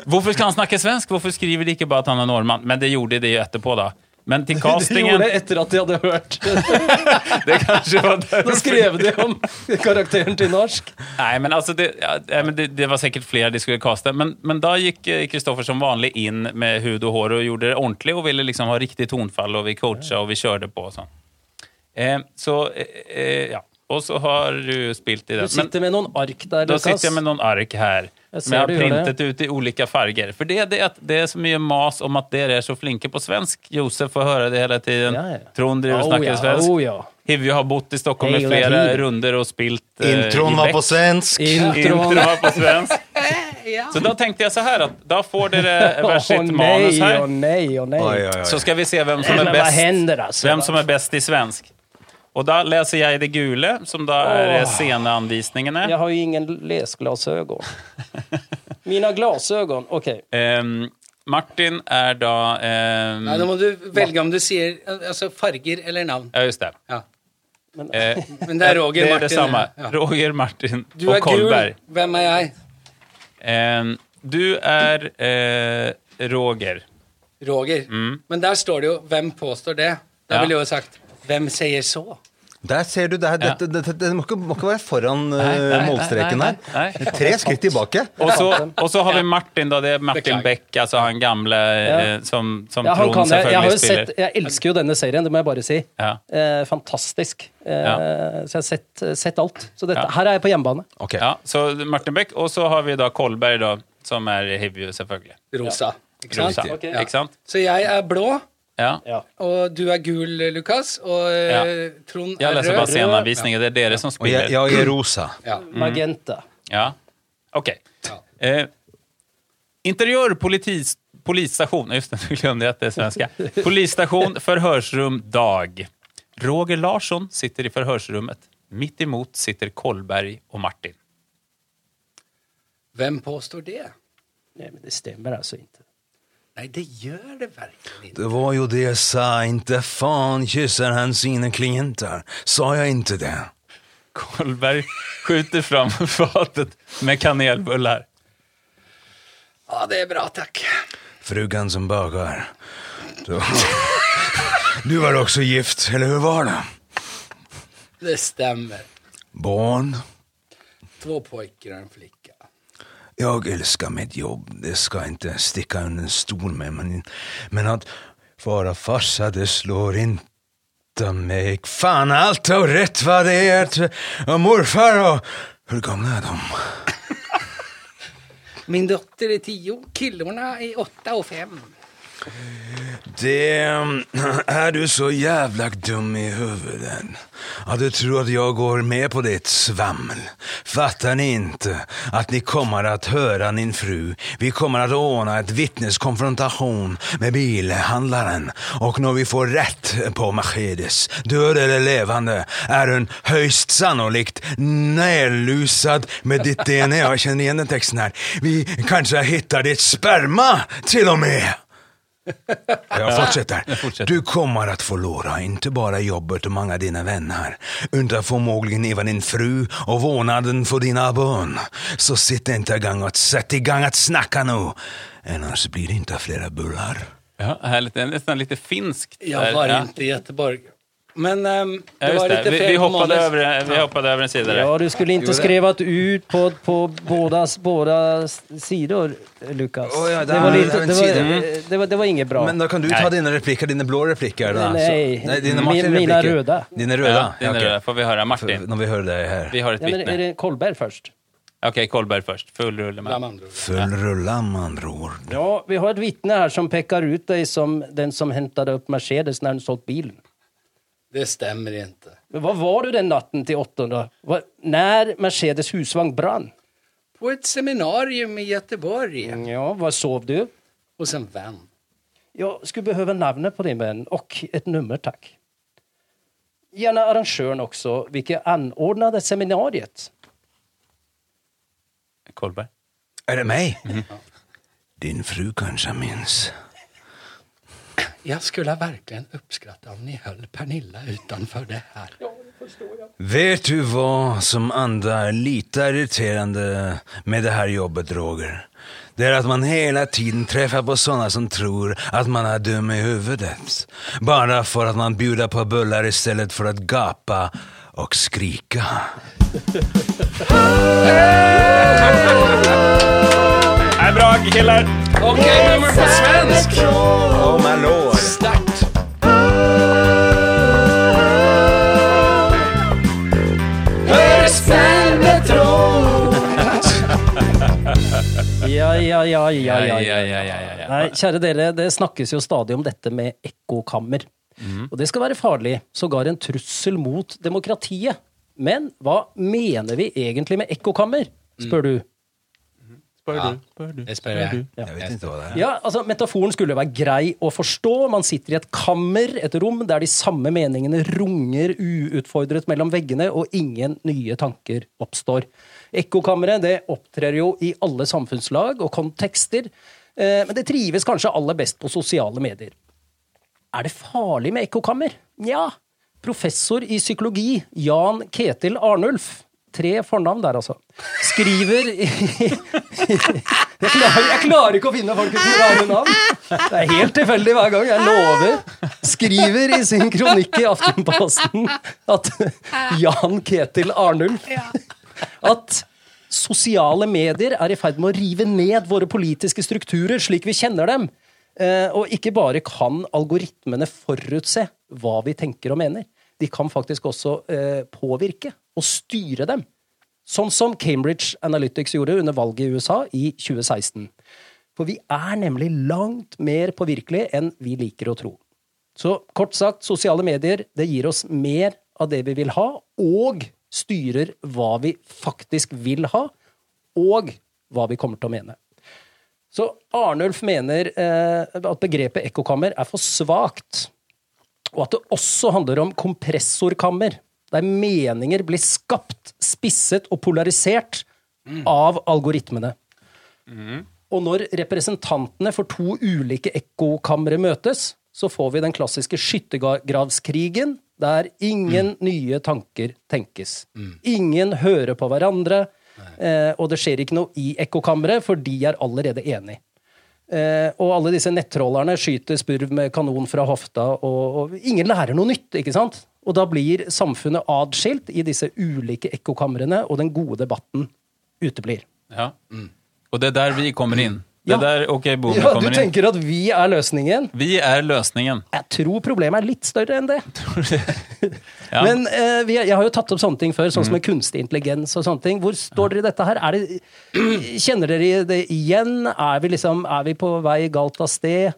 Hvorfor skal han snakke svensk? Hvorfor skriver de ikke bare at han er nordmann? Men det gjorde de jo etterpå da. Men till De castingen, gjorde det etter at de hadde hørt. det kanskje var Da skrev de om karakteren til norsk. Nei, men altså det, ja, men det, det var sikkert flere de skulle kaste. Men, men da gick eh, Kristoffer som vanlig inn med hud og hår og gjorde det ordentlig og ville liksom ha riktig tonfall og vi coacha og vi kjørte på. og sånn. eh, så eh, eh, ja. Och så har du spilt i den. Du sitter med noen ark der, Lukas. Da sitter jeg med noen ark her. Jeg Som jeg har printet ut i ulike farger. For det är det att det er så mye mas om at dere er så flinke på svensk. Josef får høre det hele tiden. Ja, ja. Trond driver och Oh, snackar ja, svensk. oh, ja. Hivju har bott i Stockholm i flere runder og spilt uh, Intron var på svensk. Intron. Intron var på svensk. Så da tenkte jeg så her at da får dere hver sitt oh, manus her. Oh, nei, oh, nei. Oi, oi, oi. Så skal vi se hvem som er best, vad bäst. händer alltså? Vem som er best i svensk. Och da leser jeg det gule, som da er Åh. sceneanvisningene. Jeg har jo ingen leseglasøyne. Mina glasøyne Ok. Um, Martin er da um, Nei, nå må du velge om du sier altså farger eller navn. ja, just det. Ja. Eh, Men det er Roger det er Martin. detsamma. Ja. Roger, Martin Du och er gul. Hvem er jeg? Um, du er uh, Roger. Roger. Men der står det jo 'Hvem påstår det?' Da Ja. ville jeg jo sagt 'Hvem sier så?' Der ser du, det, her, dette, dette, dette må, ikke, må ikke være foran Nei, uh, nei, målstreken nei, her. Tre skritt tilbake. Og så, och så har vi Martin da. det er Martin Beck, altså han gamle ja. som, som Ja, Trond kan, jeg, jeg, har jo selvfølgelig spiller. sett, jeg elsker jo denne serien, det må jeg bare si. Ja. Eh, fantastisk. Eh, Ja. Så jeg har sett, sett alt. Så dette, Ja. her er jeg på hjemmebane. Ok. Ja, så Martin Beck, og så har vi da Kolberg da, som er Hivju selvfølgelig. Rosa. Ikke sant? Rosa, Ok. ikke sant? Så jeg er blå, Ja. Ja. og du er gul, Lukas, og ja. Trond Jeg er leser bare rød. sceneanvisninger, det er dere som Og spiller. jeg, jeg er rosa. Ja. Magenta. Ja, Ok. Ja. Eh, interiør polisstation, just det, nå glemte jeg at det er svenska. Polisstation, forhørsrom, dag. Roger Larsson sitter i forhørsrommet. Midt imot sitter Kolberg og Martin. Hvem påstår det? Nei, men det stemmer altså ikke. Nei, det gjør det virkelig ikke. Det var jo det jeg sa, ikke faen kysser han sine klienter. Sa jeg ikke det? Kolberg skjuter fram fatet med kanelbullar. Ja, det er bra, takk. Frugan som bakar. Du, du var også gift, eller hvordan var det? Det stemmer. Barn? Två gutter og en flicka. Jag älskar mitt jobb, det ska inte sticka under stol med, men, men att vara farsa, det slår inte mig. Fan, allt har rätt vad det är. Och morfar och... Hur gamla är de? Min dotter är tio, killorna är åtta och fem. Det Er du så jævla dum i hodet Ja, du tror at jeg går med på ditt svammel. Fattar ni ikke at ni kommer å høre din fru? Vi kommer å ordne et vittneskonfrontation med bilhandlaren. og når vi får rett på Mercedes, død eller levende, er hun høyst sannolikt nerlusad med ditt DNA. Jeg kjenner igjen den texten her. Vi kanskje hittar ditt sperma til og med. Jag fortsätter. fortsätter. Du kommer att förlora inte bara jobbet och många av dina vänner, utan förmodligen även din fru och vårdnaden för dina barn. Så sitt inte igång och sätt igång att snacka nu, annars blir det inte flera bullar. Ja, härligt. Det är nästan lite finskt. Jag där. var ja. inte i Göteborg. Men um, det var det. lite Vi, fel vi, på hoppade över, vi hoppade över en sida där. Ja, du skulle inte skrevet skrivit ut på, på båda, båda sidor, Lukas. Oh, ja, det, det, var lite, det, det, var, det var inget bra. Men da kan du ta dine replikker, dine blå replikker. Da. Nej, Så- Nej dine Martin mina röda. Dina röda? Ja, är okej. okay. får vi høre Martin, Når vi hører det her. vi har ett ja, men vittne. det Kolberg først? Okej, Kolberg först. Full rulle med. andra ord. Full rulle med andra ord. Ja, vi har ett vittne här som pekar ut dig som den som hämtade upp Mercedes när du sålt bilen. Det stämmer inte. Men var var du den natten till 800? Var, när Mercedes husvagn brann? På ett seminarium i Göteborg. Ja, var sov du? Hos en vän. Jag skulle behöva namnet på din vän och ett nummer, tack. Gärna arrangören också, vilket anordnade seminariet. Kolberg. Er det meg? Din fru kanskje minns. Jag skulle verkligen uppskatta om ni höll Pernilla utanför det här. Vet du hva som andre er lite irriterende med det her jobbet, Roger? Det er at man hele tiden treffer på sånne som tror at man er dum i huvudet. Bare for at man bjuder på bullar i stedet for å gape og skrike. Det er bra, killar! Okej, nummer på svensk! Oh my lord. Sterkt. Ja, ja, ja, ja, ja, ja, ja. ja, ja, ja. Nei, kjære dere, det snakkes jo stadig om dette med ekkokammer. Og det skal være farlig, sågar en trussel mot demokratiet. Men hva mener vi egentlig med ekkokammer, spør du? Spør du, spør du. Det spør jeg. Jeg vet ikke hva det er. Ja, altså Metaforen skulle være grei å forstå. Man sitter i et kammer, et rom, der de samme meningene runger uutfordret mellom veggene, og ingen nye tanker oppstår. Ekkokammeret det opptrer jo i alle samfunnslag og kontekster, eh, men det trives kanskje aller best på sosiale medier. Er det farlig med ekkokammer? Nja. Professor i psykologi Jan Ketil Arnulf Tre fornavn der, altså. Skriver i jeg, klarer, jeg klarer ikke å finne folk uten rare navn. Det er helt tilfeldig hver gang. Jeg lover. Skriver i sin kronikk i Aftenposten at Jan Ketil Arnulf at sosiale medier er i ferd med å rive ned våre politiske strukturer slik vi kjenner dem. Eh, Og ikke bare kan algoritmene forutse hva vi tenker og mener. De kan faktisk også eh, påvirke og styre dem. Sånn som Cambridge Analytics gjorde under valget i USA i 2016. For vi er nemlig langt mer påvirkelige enn vi liker å tro. Så kort sagt, sosiale medier det gir oss mer av det vi vil ha, og styrer hva vi faktisk vil ha, og hva vi kommer til å mene. Så Arnulf mener eh, at begrepet ekkokammer er for svakt, og at det også handler om kompressorkammer, der meninger blir skapt, spisset og polarisert av algoritmene. Og når representantene for to ulike ekkokamre møtes, så får vi den klassiske skyttergravskrigen, der ingen nye tanker tenkes. Ingen hører på hverandre, eh, og det skjer ikke noe i ekkokammeret, for de er allerede enige. Eh, og alle disse nettrollerne skyter spurv med kanon fra hofta, og, og ingen lærer noe nytt, ikke sant? Og da blir samfunnet adskilt i disse ulike ekkokamrene, og den gode debatten uteblir. Ja. Og det er der vi kommer inn. Det Ja. er der OK Boomer Ja, du kommer inn. tenker at vi er løsningen? Vi er løsningen. Jeg tror problemet er litt større enn det. Ja. Men eh, vi, jeg har jo tatt opp sånne ting før, sånn som med kunstig intelligens og sånne ting. Hvor står dere i dette her? Er det, kjenner dere det igjen? Er vi, liksom, er vi på vei galt av sted?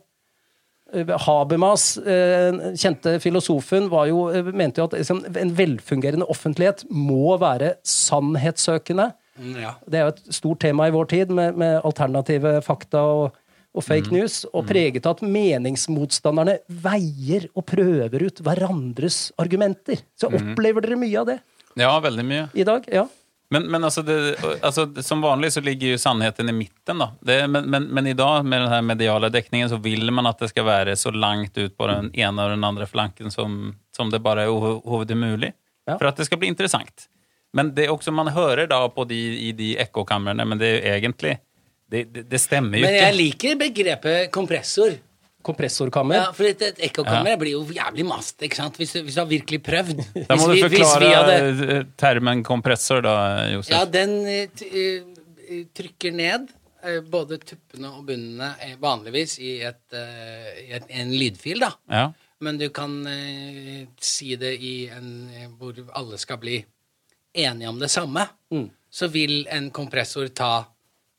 Eh, Habermas, eh, kjente filosofen, var jo, eh, mente jo at liksom, en velfungerende offentlighet må være sannhetssøkende. Mm, Ja. Det er jo et stort tema i vår tid, med, med alternative fakta og, og fake news, og preget av at meningsmotstanderne veier og prøver ut hverandres argumenter. Så opplever dere mye av det Ja, veldig mye. i dag? Ja. Men, men altså, det, altså, som vanlig så ligger jo sannheten i midten. da. Det, men, men, men i dag med den her mediale dekningen så vil man at det skal være så langt ut på den ene og den andre flanken som, som det bare er overhodet mulig. Ja. For at det skal bli interessant. Men det er også man hører da på de, i de ekkokamrene, men det er jo egentlig det, det, det stemmer jo ikke. Men jeg liker begrepet kompressor. Kompressorkammer. Ja, for et, et ekkokammer blir jo jævlig mast, ikke sant? Hvis du, hvis du har virkelig prøvd. Da må Hvis du forklare hadde- eh, termen kompressor, da, Josef. Ja, den eh, eh, trykker ned både tuppene og bunnene vanligvis i, et, i et, en lydfil, da. Ja. Men du kan si det i en hvor alle skal bli enige om det samme. Så vil en kompressor ta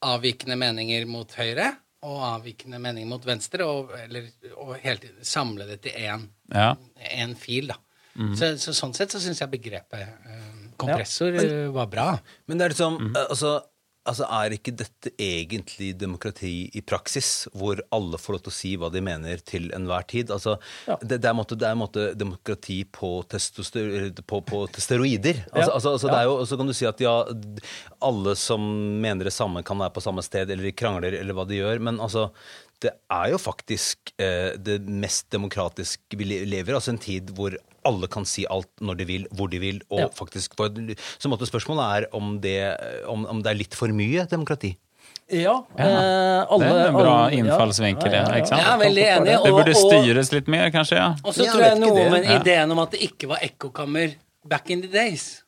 avvikende meninger mot høyre og avvikende meninger mot venstre, og, eller, og helt samle det til én ja. en fil, da. Så, så sånn sett så syns jeg begrepet eh, kompressor eh, var bra. Men det er liksom eh, altså, Altså, Er ikke dette egentlig demokrati i praksis, hvor alle får lov til å si hva de mener til enhver tid? Altså, Ja. det, det, er måte, det er måte demokrati på, testoster, på, på steroider. Altså, Ja. altså, altså, det er jo, så kan du si at ja, alle som mener det samme, kan være på samme sted, eller de krangler, eller hva de gjør. Men altså, det er jo faktisk eh, det mest demokratiske vi lever i. Altså en tid hvor alle kan si alt når de vil, hvor de vil. og Ja. faktisk, Så måtte spørsmålet er om det, om, om det er litt for mye demokrati. Ja. eh, alle, Det er en bra alle- ja. innfallsvinkel, ja, ikke sant? Jeg er veldig enig. Det burde styres litt mer, kanskje? ja. Og så Ja, tror jeg noe med ideen om at det ikke var ekkokammer back in the days,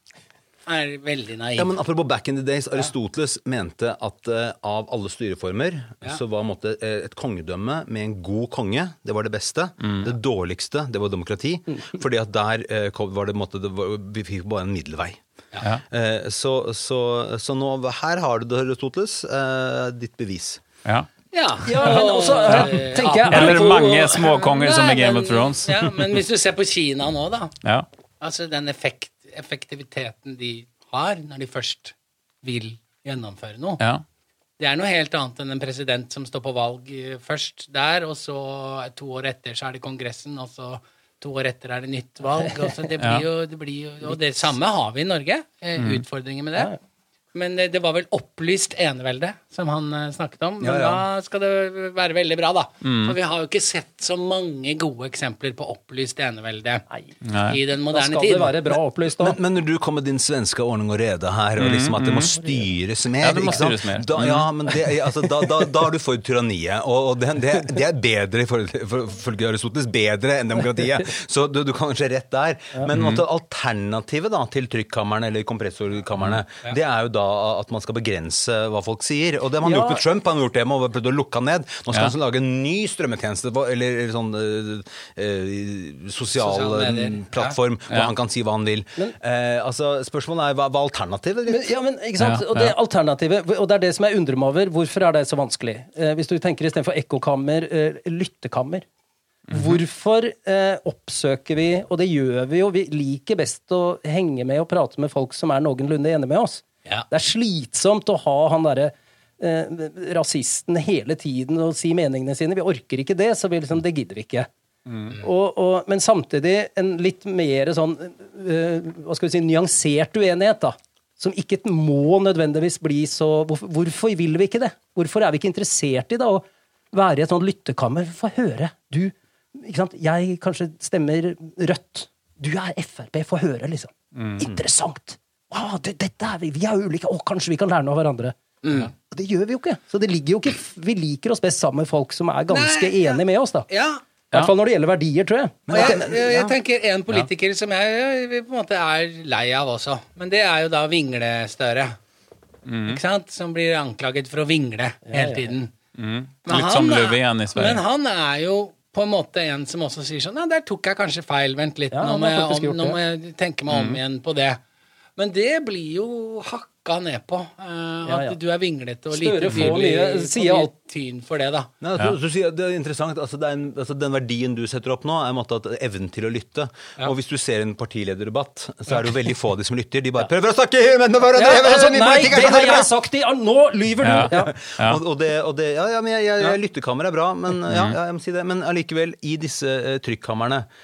er veldig naiv. Ja, men Apropos back in the days, Aristoteles mente at uh, av alle styreformer Ja. så var på en måte, eh, et kongedømme med en god konge det var det beste. Det dårligste det var demokrati. fordi at der uh, kom- var det, måtte, det var, vi fikk bare en middelvei. Ja. Uh, så, så, så nå, her har du det, Aristoteles. Ditt bevis. Ja. ja. Ja, men også, og, tenker jeg- Eller mange småkonger som i Game of Thrones. ja, men hvis du ser på Kina nå, da. Ja. Altså den effekt, effektiviteten de har når de først vil gjennomføre noe. ja. Det er noe helt annet enn en president som står på valg eh, først der, og så to år etter så er det Kongressen, og så to år etter er det nytt valg. Og, så det blir jo, det blir jo, og det samme har vi i Norge. eh, Mm. Utfordringer med det. Men eh, det var vel opplyst enevelde som han eh, snakket om. Men Ja, ja. da skal det være veldig bra, da. Mm. For vi har jo ikke sett så mange gode eksempler på opplyst enevelde Nei. i den Da moderne skal tid. det være bra opplyst Men, men når du kom med din svenske ordning og rede her, og liksom at det må styres mer Ja, det må ikke sant? styres mer. Da, ja, men det, altså, da, da, da er du for tyranniet, og, det, det, det er bedre, ifølge Aristoteles, bedre enn demokratiet. Så du, du kan kanskje rett der. Men mm. alternativet da, til trykkamrene eller kompressorkamrene, det er jo da at man skal begrense hva folk sier. Og det har man Ja. gjort med Trump, han har gjort det med å prøve å lukke han ned. Nå skal Ja. han lage en ny strømmetjeneste, eller, sånn eh, eh, sosial plattform eh, plattform, hvor Ja. han kan si hva han vil. eh, altså, spørsmålet er hva, hva er alternativet er. Ja, men ikke sant? Ja, Og det er alternativet, og det er det som jeg undrer meg over, hvorfor er det så vanskelig? Eh, hvis du tenker istedenfor ekkokammer, eh, lyttekammer. Hvorfor eh, oppsøker vi, og det gjør vi jo, vi liker best å henge med og prate med folk som er noenlunde enige med oss. Ja. Det er slitsomt å ha han derre eh, rasisten hele tiden og si meningene sine. Vi orker ikke det, så vi liksom, det gidder vi ikke. Og, og, men samtidig en litt mer sånn eh, hva skal vi si, nyansert uenighet, da. Som ikke må nødvendigvis bli så hvorfor, hvorfor vil vi ikke det? Hvorfor er vi ikke interessert i det? å være i et sånt lyttekammer? Få høre. Du, ikke sant? Jeg kanskje stemmer rødt. Du er Frp. Få høre, liksom. Interessant. Wow, det, dette er vi. Vi er ulike. Å, kanskje vi kan lære noe av hverandre. Og Det gjør vi jo ikke. Så det ligger jo ikke Vi liker oss best sammen med folk som er ganske Nei, ja. enige med oss, da. Ja, I hvert fall når det gjelder verdier, tror jeg. Men, jeg, jeg, jeg tenker en politiker som jeg, jeg på en måte er lei av også, men det er jo da Vingle-Støre. Ikke sant? Som blir anklaget for å vingle hele tiden. Men Litt som er- i Sverige. Men han er jo på en måte en som også sier sånn Nei, der tok jeg kanskje feil. Vent litt, Ja, nå, må jeg, om, nå må jeg tenke meg om igjen på det. Men det blir jo hakka ned på. Uh, Ja, at du er vinglete og Støre lite tydelig. sier alt. tyn for det, da. Nei, altså, så sier det er interessant, altså, det er en, altså, Den verdien du setter opp nå, er en måte at evnen til å lytte. Og hvis du ser en partilederdebatt, så er det jo veldig få av de som lytter. De bare prøver å snakke med hverandre! Ja, altså, nei, det har jeg sagt i Nå lyver du! Ja. Ja. Ja. Og, og det, og det, ja, ja, men jeg, jeg, jeg, lyttekammer er bra, men, ja, ja, jeg må si det. men allikevel, i disse uh, trykkamrene eh,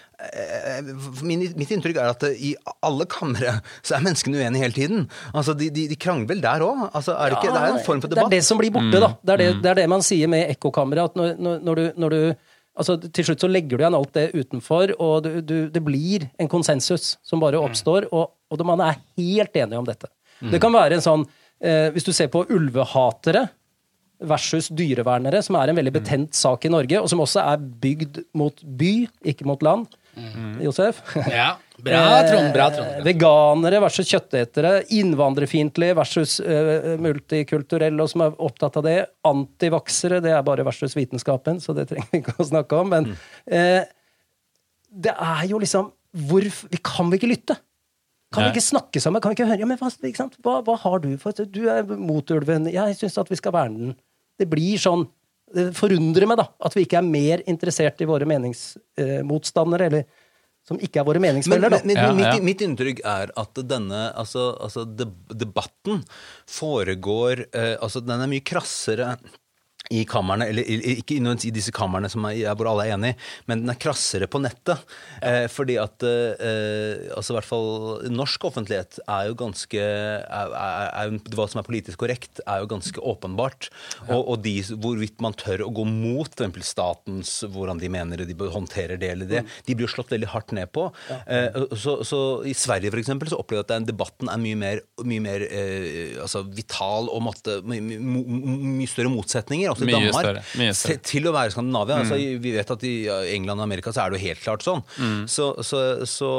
min, Mitt inntrykk er at eh, i alle kamre så er menneskene uenige hele tiden. Altså, De, de, de krangler vel der òg? Altså, er det, ikke, det er en form for debatt. Det er det som blir borte, da. Det er det, det er det man sier med ekkokammeret. At når, når, du, når du Altså, til slutt så legger du igjen alt det utenfor, og du, du, det blir en konsensus som bare oppstår, og, og man er helt enige om dette. Det kan være en sånn eh, Hvis du ser på ulvehatere versus dyrevernere, som er en veldig betent sak i Norge, og som også er bygd mot by, ikke mot land. Josef? Ja, Bra, Trond. Bra, Trond. Eh, veganere versus kjøttetere. Innvandrerfiendtlige versus eh, multikulturelle, og som er opptatt av det. Antivaksere, det er bare versus vitenskapen, så det trenger vi ikke å snakke om. Men eh, det er jo liksom hvorf, Vi kan vi ikke lytte? Kan vi ikke snakke sammen? Kan vi ikke høre? Ja, men hva? Hva, hva har du for Du er mot ulven. Jeg syns at vi skal verne den. Det blir sånn Det forundrer meg, da, at vi ikke er mer interessert i våre meningsmotstandere, eller som ikke er våre Men, meningsfeller. men, men, men Ja, mitt, ja. mitt inntrykk er at denne altså, altså debatten foregår eh, Altså, den er mye krassere i kammerne, eller ikke i disse kammerne som er, hvor alle er enige, men den er krassere på nettet. Eh, fordi at eh, altså i hvert fall norsk offentlighet er jo ganske er, er, Hva som er politisk korrekt, er jo ganske åpenbart. Og, og de, hvorvidt man tør å gå mot eksempel statens hvordan de mener de håndterer det eller det, de blir jo slått veldig hardt ned på. Eh, så, så I Sverige for eksempel, så opplever jeg at den debatten er mye mer, mye mer eh, altså vital og måtte, mye, mye, mye større motsetninger. I Mye Danmark. større, mye større. Til å være Skandinavia. Altså, vi vet at i England og Amerika så er det jo helt klart sånn. Så, så, så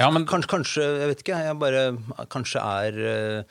Ja, men- kanskje, kanskje Jeg vet ikke, jeg bare Kanskje er eh,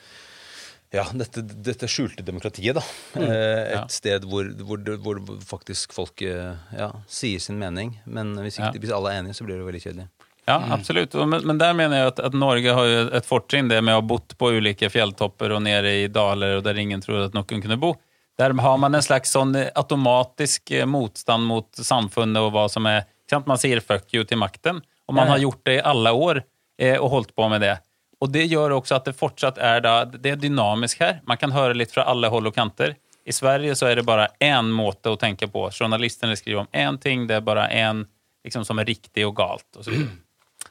ja, dette, dette skjulte demokratiet, da. Mm, et Ja. sted hvor, hvor, hvor faktisk folk eh, ja, sier sin mening. Men hvis, ikke, Ja. hvis alle er enige, så blir det veldig kjedelig. Ja, absolutt, Og Men, men der mener jeg at, at Norge har et fortrinn det med å ha bodd på ulike fjelltopper og nede i daler og der ingen trodde at noen kunne bo. Der har man en slags sånn automatisk eh, motstand mot samfunnet og hva som er? Man sier 'fuck you' til makten, og man har gjort det i alle år eh, og holdt på med det. Og det gjør også at det fortsatt er da, det er dynamisk her. Man kan høre litt fra alle hold og kanter. I Sverige så er det bare én måte å tenke på. Journalistene skriver om én ting, det er bare én liksom, som er riktig og galt. Og så videre.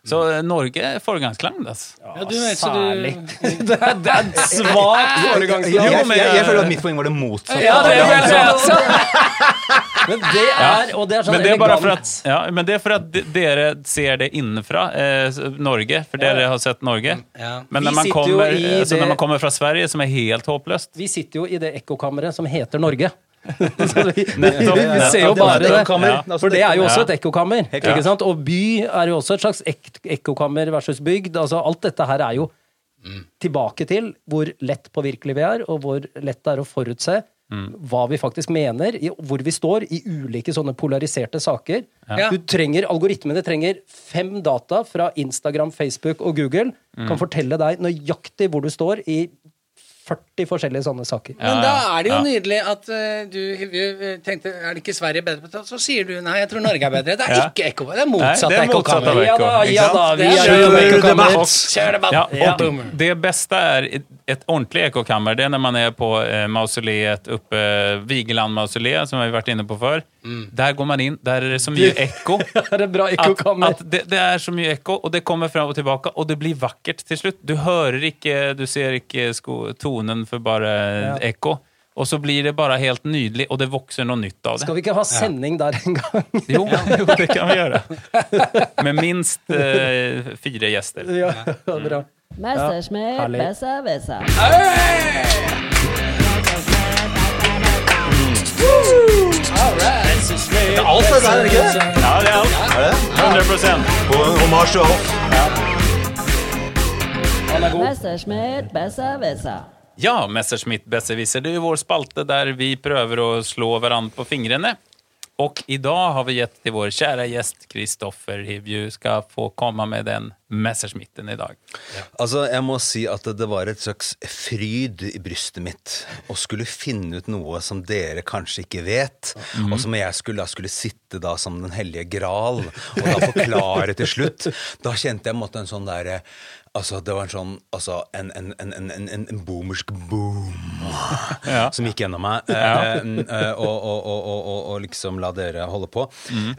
Så eh, Norge er foregangsland. Altså. Ja, du vet, så Særlig. du, det, er, det er svakt Jeg, jeg, jeg, jeg føler at mitt poeng var det motsatte. Ja, det er det han. Men det er, og det er sånn Men det er bare for at, ja, men det er for at dere ser det innenfra, eh, Norge, for dere har sett Norge. ja. Men når man, kommer, altså, det- når man kommer fra Sverige, som er helt håpløst Vi sitter jo i det ekkokammeret som heter Norge. Vi, vi, ser jo bare Det. Altså, For det er jo også et ekkokammer. Ikke sant? Og by er jo også et slags ek ekkokammer versus bygd. Altså, alt dette her er jo tilbake til hvor lett påvirkelig vi er, og hvor lett det er å forutse hva vi faktisk mener, hvor vi står i ulike sånne polariserte saker. Ja. Du trenger, Algoritmene trenger fem data fra Instagram, Facebook og Google. Kan fortelle deg nøyaktig hvor du står i 40 forskjellige sånne saker. Men da er det jo Ja. nydelig at uh, du Hivju, tenkte Er det ikke Sverige bedre det? Så sier du nei, jeg tror Norge er bedre. Det er Ja. ikke ekko. Det er motsatt er av ekkokammer. Ja da, ja da, vi er er jo ekkokammer. Kjør debatt. Ja, Ja. det beste är ett ordentlig ekokammer. Det er når man er på eh, mausoleet uppe, Vigeland mausoleet, som vi har vært inne på før. Der går man inn, der er det så mye ekko. Det er et bra At, at det, det er så mye ekko, og det kommer fram og tilbake, og det blir vakkert til slutt. Du hører ikke, du ser ikke sko, tonen for bare ekko. Og så blir det bare helt nydelig, og det vokser noe nytt av det. Skal vi ikke ha sending der en gang? Jo, jo, det kan vi gjøre. Med minst eh, fire gjester. ja, bra. Messerschmitt, herlig. besser, besser. Alt det der, er det ikke det? Ja, det er alt. 100 Og Hommage til Hoff. Han er god. Messerschmitt, besser, besser. Ja, Messerschmitt Besserwisser. Det er jo vår spalte der vi prøver å slå hverandre på fingrene. Og i dag har vi gett til vår kjære gjest Kristoffer Hivju skal få komme med den Messerschmitten i dag. Altså, jeg må si at det var et slags fryd i brystet mitt å skulle finne ut noe som dere kanskje ikke vet, og som jeg skulle, da skulle sitte da som den hellige gral og da forklare til slutt. Da kjente jeg måte en sånn derre Altså, det var en sånn Altså, en, en, en, en, en, en boomersk boom Ja. som gikk gjennom meg, eh, eh, og, og, og, og, og, og liksom la dere holde på.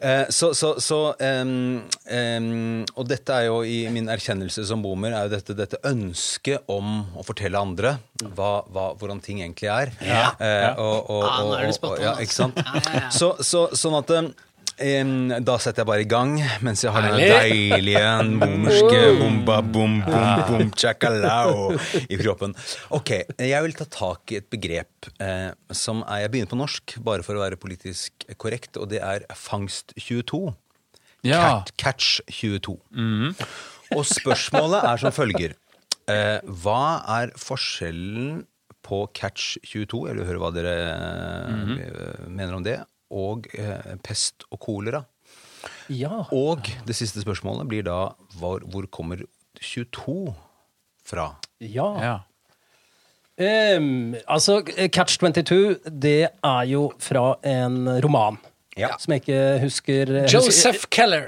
Eh, så så, så um, um, Og dette er jo i min erkjennelse som boomer, er jo dette, dette ønsket om å fortelle andre hva, hva, hvordan ting egentlig er. Ja. Eh, og, og, Ja, nå er og- og- ja, altså. ikke sant? Ja, ja, ja. Så, så, sånn at da setter jeg bare i gang mens jeg har den deilige boomerske bomba bom bom bom chakalao i kroppen. Ok, jeg vil ta tak i et begrep eh, som er Jeg begynner på norsk, bare for å være politisk korrekt, og det er fangst 22. Ja. Catch 22. Og spørsmålet er som følger. Eh, hva er forskjellen på catch 22, jeg vil høre hva dere eh, mener om det, og eh, pest og kolera? Ja. Og det siste spørsmålet blir da hvor, hvor kommer 22 fra? ja. Ja. Um, altså, Catch 22, det er jo fra en roman. Ja. som jeg ikke husker Joseph Keller.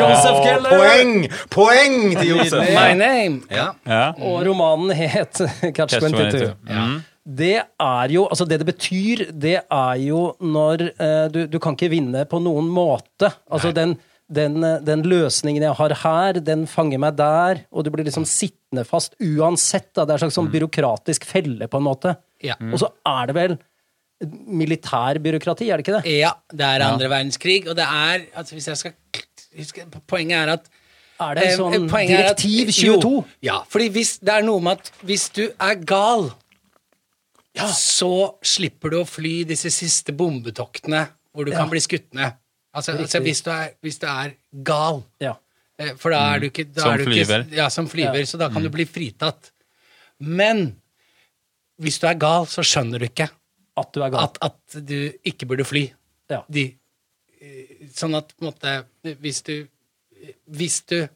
Joseph Keller! Poeng! Poeng til Josef! My name. Ja. Ja. Og romanen het Catch 22. Mm. Det er jo Altså, det det betyr, det er jo når eh, du, du kan ikke vinne på noen måte. Altså, den, den, eh, den løsningen jeg har her, den fanger meg der, og du blir liksom sittende fast uansett. Da. Det er en slags sånn byråkratisk felle, på en måte. Ja. Og så er det vel militærbyråkrati, er det ikke det? ja, det er andre verdenskrig, og det er altså Hvis jeg skal huske, Poenget er at Er det en sånn poenget er direktiv 22? Jo, ja, fordi hvis, det er noe med at hvis du er gal, så slipper du å fly disse siste bombetoktene hvor du Ja. kan bli skutt ned. Altså, altså hvis, du er, hvis du er gal. Ja. Eh, For da er du ikke da Som er du flyver. Ikke, ja, som flyver, Ja. så da kan du bli fritatt. Men hvis du er gal, så skjønner du ikke At du er gal. at, at du ikke burde fly. Ja. De, eh, sånn at på en måte Hvis du Hvis du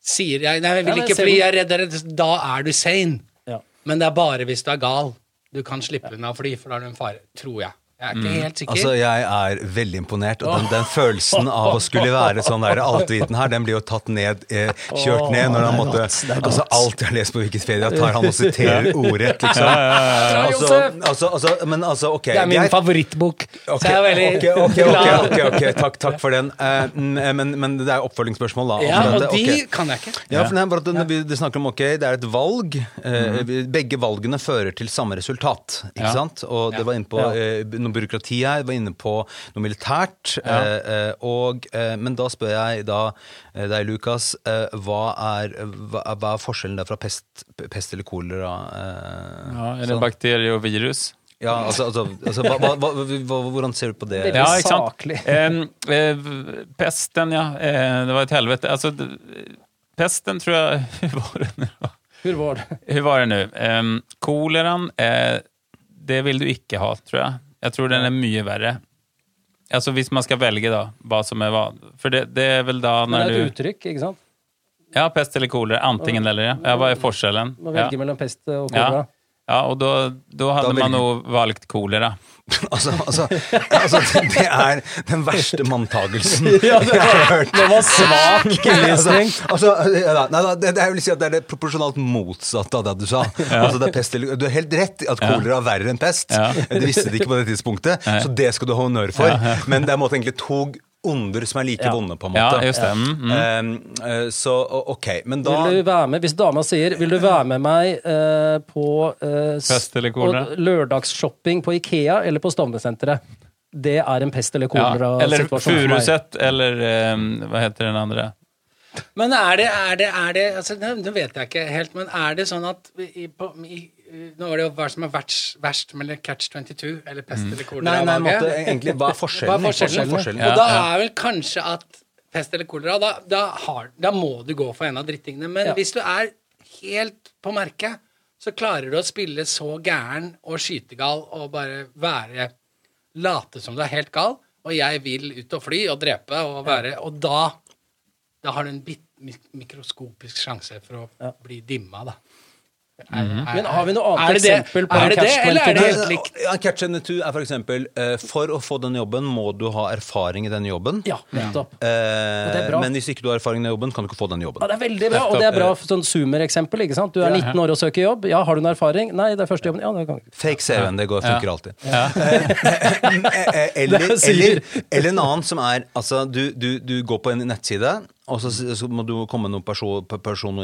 sier jeg, 'Nei, jeg vil Ja, ikke fly, jeg er redd, jeg er redd', da er du sane. Ja. Men det er bare hvis du er gal du kan slippe unna fly, for da er du en fare. Tror jeg. Jeg er ikke helt sikker. Altså, Jeg er veldig imponert, og den, den følelsen av å skulle være sånn der altviten her, den blir jo tatt ned, eh, kjørt ned når han måtte Altså, alt jeg har lest på Wikipedia, tar han og siterer ordrett, liksom. Altså, altså, altså, men altså, ok. det er min favorittbok. Ok, så jeg er veldig ok, ok, ok, glad. ok, ok, takk, takk for den. Eh, mm, men, men det er oppfølgingsspørsmål, da. Ja, og de kan jeg ikke. Ja, for det er bare at det, vi- det snakker om ok, det er et valg. Eh, Begge valgene fører til samme resultat. ikke Ja. sant? Og det var inne på eh, noe byråkrati her, var inne på noe militært. Ja. eh, eh, og, eh, men da spør jeg da eh, deg, Lukas, eh, hva, er, hva, hva er forskjellen der fra pest, pest eller kolera? Eh, Ja, er det sånn? bakterier og virus? Ja, altså, altså, altså hva, hva, hva, Hvordan ser du på det? Veldig Ja, saklig. Eh, pesten, ja. Eh, det var et helvete. Altså, pesten tror jeg Hur var det nu? då? Var det? Hur var det nu? Eh, koleran, eh, det vil du ikke ha, tror jeg. Jeg tror den er mye verre. Altså Hvis man skal velge da, hva som er hva. For det, det er vel da når du det er et uttrykk, ikke sant? Ja, pest eller kolera. Antingen eller, ja. ja. Hva er forskjellen? Man Ja. velger mellom pest og Ja. kolera. ja, og da, da hadde Da man jo valgt kolera. Altså, altså, altså, det er den verste manntagelsen Ja, har hørt. det var svak innlysning. Altså, altså, det, det, jeg si at det er det proporsjonalt motsatte av det du sa. Altså, det pest, du har helt rett i at kolera er verre enn pest. Ja. Det visste de ikke på det tidspunktet, så det skal du ha honnør for. Men det er måte egentlig to onder som er like Ja. vonde, på en måte. Ja, just det. Mm, mm. Eh, eh, så ok, men da Vil du være med, Hvis dama sier 'vil du være med meg eh, på eller og lørdagsshopping på Ikea eller på Stovner-senteret', det er en pest eller Ja. Eller kolera-situasjon for meg. Furuset, eller um, hva heter den andre? Men er det, er det, er det altså, nå vet jeg ikke helt, men er det sånn at i, på, i, Nå var det jo hva som er verst, verst mellom Catch 22, eller pest eller kolera. Nei, nei, måtte, egentlig, hva er forskjellen? Hva er forskjellen? Forskjellen. Ja, og da er vel kanskje at pest eller kolera, da, da, har, da må du gå for en av drittingene. Men Ja. hvis du er helt på merket, så klarer du å spille så gæren og skytegal og bare være Late som du er helt gal, og jeg vil ut og fly og drepe og være Og da, da har du en bit, mikroskopisk sjanse for å Ja. bli dimma, da. Mhm. Men har vi noe annet er det det? eksempel på Er det det, eller er det helt likt? Ja, Catch 22 er for eksempel eh, For å få den jobben må du ha erfaring i den jobben. Ja, nettopp. Eh, det bra. men hvis ikke du har erfaring i denne jobben, kan du ikke få den jobben. Ja, det er veldig bra, og det er bra for sånn Zoomer-eksempel. ikke sant? Du er 19 år og søker jobb. Ja, har du noen erfaring? Nei, det er første jobben. Ja, det kan ikke. Fake CV-en, det går, funker alltid. Ja. Eh, eh, eller, eller, eller en annen som er altså, du, du, du går på en nettside, og så, så må du komme med noen person, person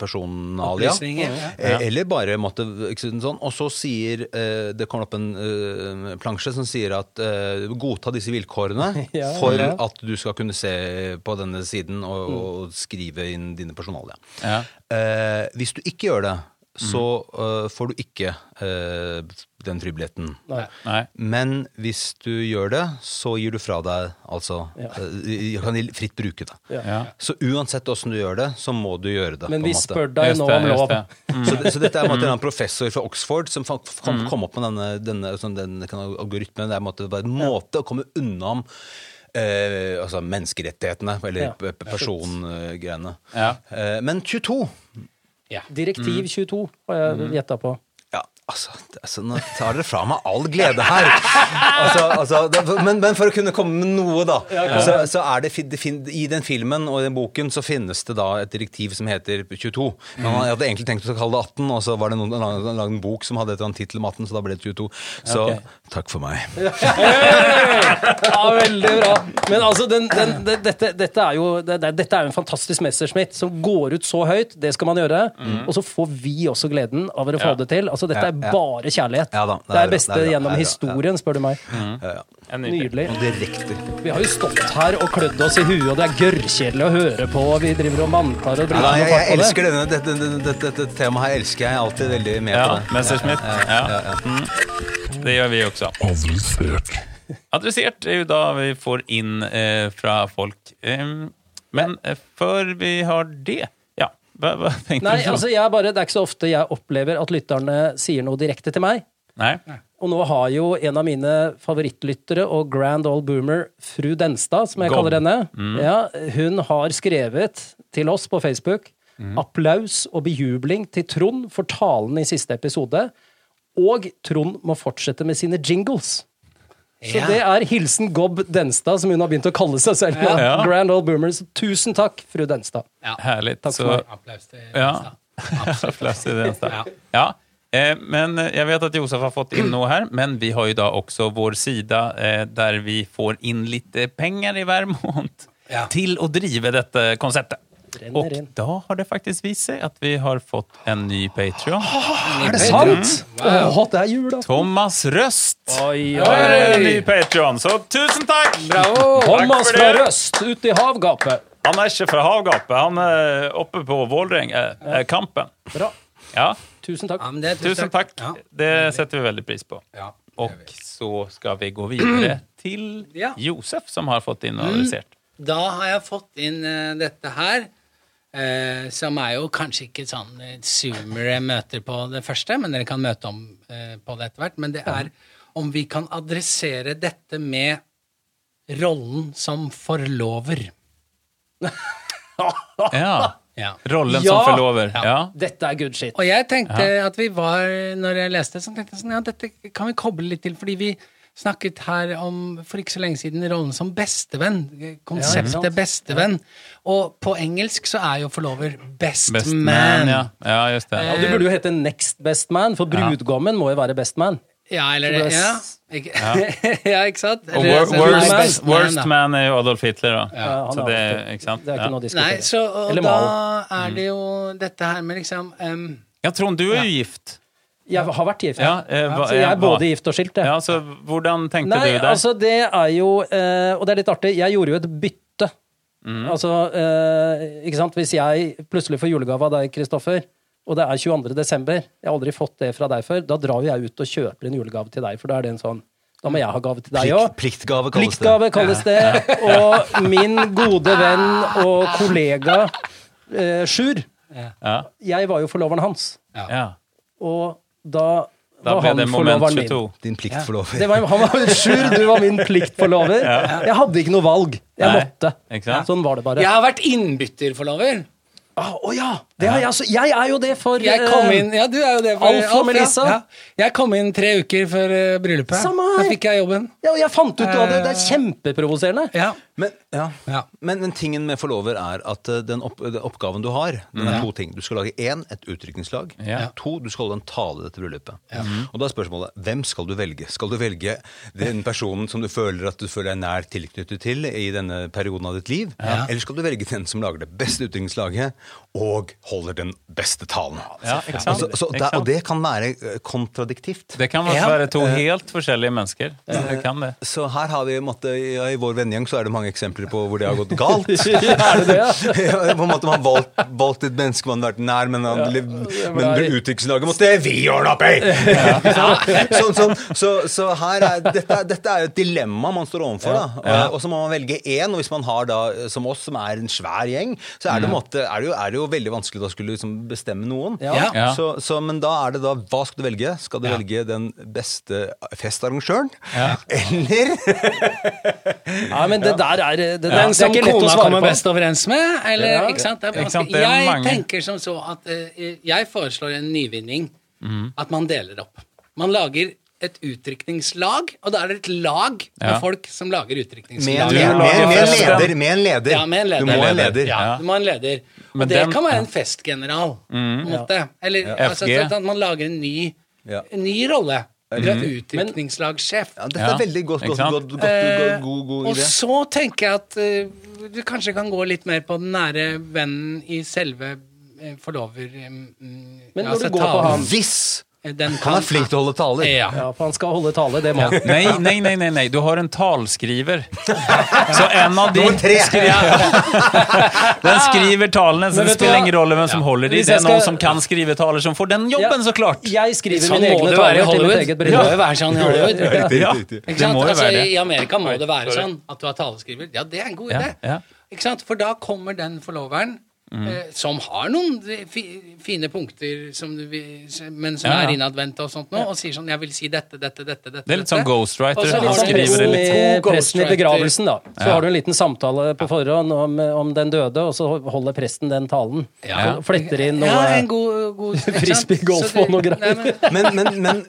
personalia. Ja. Eh, Eller bare måtte sånn. Og så sier eh, Det kommer opp en eh, plansje som sier at godta disse vilkårene Ja, for ja. at du skal kunne se på denne siden og, og skrive inn dine personalia. Eh, hvis du ikke gjør det, så får du ikke eh, den fribilletten. Nei. Nei. Men hvis du gjør det, så gir du fra deg altså Ja. Jeg kan fritt bruke det. Ja. Ja. Så uansett åssen du gjør det, så må du gjøre det. Men på vi måte. spør deg nå om lov. det. Så, det, så dette er en måte en professor fra Oxford som kan mm. komme opp med denne, denne sånn, denne algoritmen. Det er en måte, bare en måte å komme unna om eh, altså menneskerettighetene, eller Ja. persongreiene. Ja. Eh, men 22 Ja. Direktiv 22 har jeg gjetta på. Ja, Altså, altså, nå tar dere fra meg all glede her. Altså, altså, det, men, men for å kunne komme med noe, da. Så, så er det, det fin, I den filmen og i den boken så finnes det da et direktiv som heter 22. Men jeg hadde egentlig tenkt å kalle det 18, og så var det noen lagde en bok som hadde et eller annet tittel om 18, så da ble det 22. Så okay. takk for meg. Ja, veldig bra. Men altså, den, den, den, dette, dette, er jo, det, det, dette er jo en fantastisk Messerschmitt som går ut så høyt. Det skal man gjøre. Og så får vi også gleden av å få det til. Altså, dette er Ja, ja. Bare kjærlighet. Ja da, det er det er beste det er gjennom det er bra, historien, spør du meg. Ja, ja. Nydelig. Vi har jo stått her og klødd oss i huet, og det er gørrkjedelig å høre på. Vi driver og mantar og Ja, driver med jeg, jeg på det. elsker denne, dette, dette, dette, dette temaet her elsker jeg alltid veldig med Ja, på det. Messerschmitt. Ja. Mm. Det gjør vi også. Adressert er jo da vi får inn eh, fra folk. Em, men eh, før vi har det Ja, hva, hva tenkte Nei, du? altså, jeg bare, Det er ikke så ofte jeg opplever at lytterne sier noe direkte til meg. Nei? Og nå har jo en av mine favorittlyttere og grand old boomer, fru Denstad, som jeg God. kaller henne, ja, hun har skrevet til oss på Facebook applaus og bejubling til Trond for talen i siste episode. Og Trond må fortsette med sine jingles. Så Ja. det er hilsen Gob Denstad, som hun har begynt å kalle seg selv. Ja. Grand old boomer. Tusen takk, fru Denstad. Herlig. Takk for meg. Applaus til Ja. Applaus til Denstad. Ja. Ja. Eh, men eh, jeg vet at Josef har fått inn noe her, men vi har jo da også vår sida eh, der vi får inn litt eh, penger i hver måned Ja. til å drive dette konseptet. Renner Og inn. da har det faktisk vist seg at vi har fått en ny Patrion. Er det sant? Åh, det er jul, da. Thomas Røst. Oi, oi. er en ny Patreon, så tusen takk! Bravo! Thomas takk fra. Røst, ute i havgapet. Han er ikke fra havgapet, han er oppe på Vålerenga-kampen. Bra. Ja, Tusen takk. Ja, det, tusen takk. Ja. Det setter vi veldig pris på. Ja, Og så skal vi gå videre til Ja. Josef, som har fått inn og adressert. Da har jeg fått inn uh, dette her, eh, som er jo kanskje ikke sånn uh, zoomere møter på det første, men dere kan møte om eh, på det etter hvert. Men det er om vi kan adressere dette med rollen som forlover. Ja. Ja. Rollen Ja. som forlover. Ja. Ja. Dette er good shit. Og jeg tenkte at vi var, når jeg leste, så tenkte jeg sånn, ja, dette kan vi koble litt til, fordi vi snakket her om, for ikke så lenge siden, rollen som bestevenn. Konseptet ja, bestevenn. Og på engelsk så er jo forlover best, Best man. man, ja. ja, just det. Ja, du burde jo hete Next Best Man, for brudgommen må jo være best man. Ja, eller det ja. Ikke, ja. ikke sant? Og Eller- wor så- worst, man, worst man er jo Adolf Hitler, da. Ja, så det, ikke sant? Det er ikke noe å diskutere. Nei, så og da er det jo dette her med liksom um, Ja, Trond, du er jo gift. Jeg har vært gift. Ja, eh, hva- så jeg er både gift og skilt. Ja, så hvordan tenkte Nei, du der? altså det er jo eh, Og det er litt artig, jeg gjorde jo et bytte. Mm. Altså, eh, ikke sant, hvis jeg plutselig får julegave av deg, Kristoffer, og det er 22. desember, jeg har aldri fått det fra deg før, da drar jo jeg ut og kjøper en julegave til deg, for da er det en sånn Da må jeg ha gave til deg Plikt, pliktgave kalles det. Pliktgave kalles det. Og min gode venn og kollega eh, Sjur, Ja, jeg var jo forloveren hans. ja. Og da, Da ble det moment 22. Din pliktforlover. Det var, han var Sjur, du var min pliktforlover. Jeg hadde ikke noe valg. Jeg Nei, måtte. Sånn var det bare. Jeg har vært innbytterforlover. Ah, Å ja! Det har jeg, også. jeg er jo det for Jeg kom eh, inn Ja, du er jo det for Alf og. Melissa. Ja. Jeg kom inn tre uker før eh, bryllupet. Samme Da fikk jeg jobben. Ja, og jeg fant ut av det. Det er kjempeprovoserende. Ja. Men, ja. Ja. men, men tingen med forlover er at eh, den, opp, den oppgaven du har, den er Ja. to ting. Du skal lage én, et utrykningslag. Ja. To, du skal holde en tale til dette bryllupet. Og da er spørsmålet hvem skal du velge? Skal du velge den personen som du føler at du føler deg nær tilknyttet til i denne perioden av ditt liv? Eller skal du velge den som lager det beste utrykningslaget og holder den beste talen? Altså, så der, og det kan være eh, kontradiktivt. Det kan være to helt forskjellige mennesker. Det kan det. Så her har vi måtte, ja, I vår vennegjeng så er det mange eksempler på hvor det har gått galt. er det det? ja? Ja, på en måte Man har valgt, valgt et menneske man har vært nær, men, han, men utviklingslaget måtte vi ordne opp i! sånn, sånn, så, så her er, dette, dette er jo et dilemma man står overfor. Da. Og, og så må man velge én. Og hvis man har da, som oss, som er en svær gjeng, så er det, en måte, er det, jo, er det jo veldig vanskelig å skulle liksom bestemme noen. Ja. Ja. Ja. Så, så, men da er det da Hva skal du velge? Skal du velge den beste festarrangøren? Eller Ja, men det der er det, det, Den det er ikke lett å svare på. best overens med? Eller, Ja. ikke sant? Det er Ikke sant, det er jeg mange. tenker som så at uh, jeg foreslår en nyvinning at man deler opp. Man lager et utrykningslag, og da er det et lag med Ja. folk som lager utdrikningslag. med, med, med en leder. Med en leder. Ja, med en leder. Du må ha en leder. Ja, Ja. du må ha en leder. Og det kan være en festgeneral, på en måte. Eller altså, sånn at man lager en ny, Ja. en ny rolle. Eller utrykningslagssjef. Ja, dette er veldig godt, godt, godt, godt, god, god, god Og så tenker jeg at eh, du kanskje kan gå litt mer på den nære vennen i selve eh, forlover... eh, mm, Men når altså du går på han- Hvis Eh, Den han er flink til å holde taler. Ja. Ja, for han skal holde tale, det må han. Nei, nei, nei, nei, nei. Du har en talskriver. Så en av de... Tre! Den skriver talene, så Men det spiller ingen rolle hvem som holder de. Det er noen som kan skrive taler som får den jobben, så klart. Jeg skriver Sånn mine egne taler til mitt Hollywood. bryllup. Det må jo være sånn i Hollywood. Ja. Det må jo altså, være det. I Amerika må det være sånn at du har taleskriver. Ja, det er en god Ja, idé. ja. Ikke sant? For da kommer den forloveren, eh, som har noen fi, fine punkter, som du, vil- men som Ja, ja. er innadvendte og sånt nå, og sier sånn 'Jeg vil si dette, dette, dette'. dette Det er litt sånn ghostwriter. Og så det litt sånn presten i, presten i begravelsen, da. Så Ja. har du en liten samtale på forhånd om, om den døde, og så holder presten den talen. Ja. Og Fletter inn noe Ja, en god, god frisbee golf du- og noe greier. Men- Men, men, men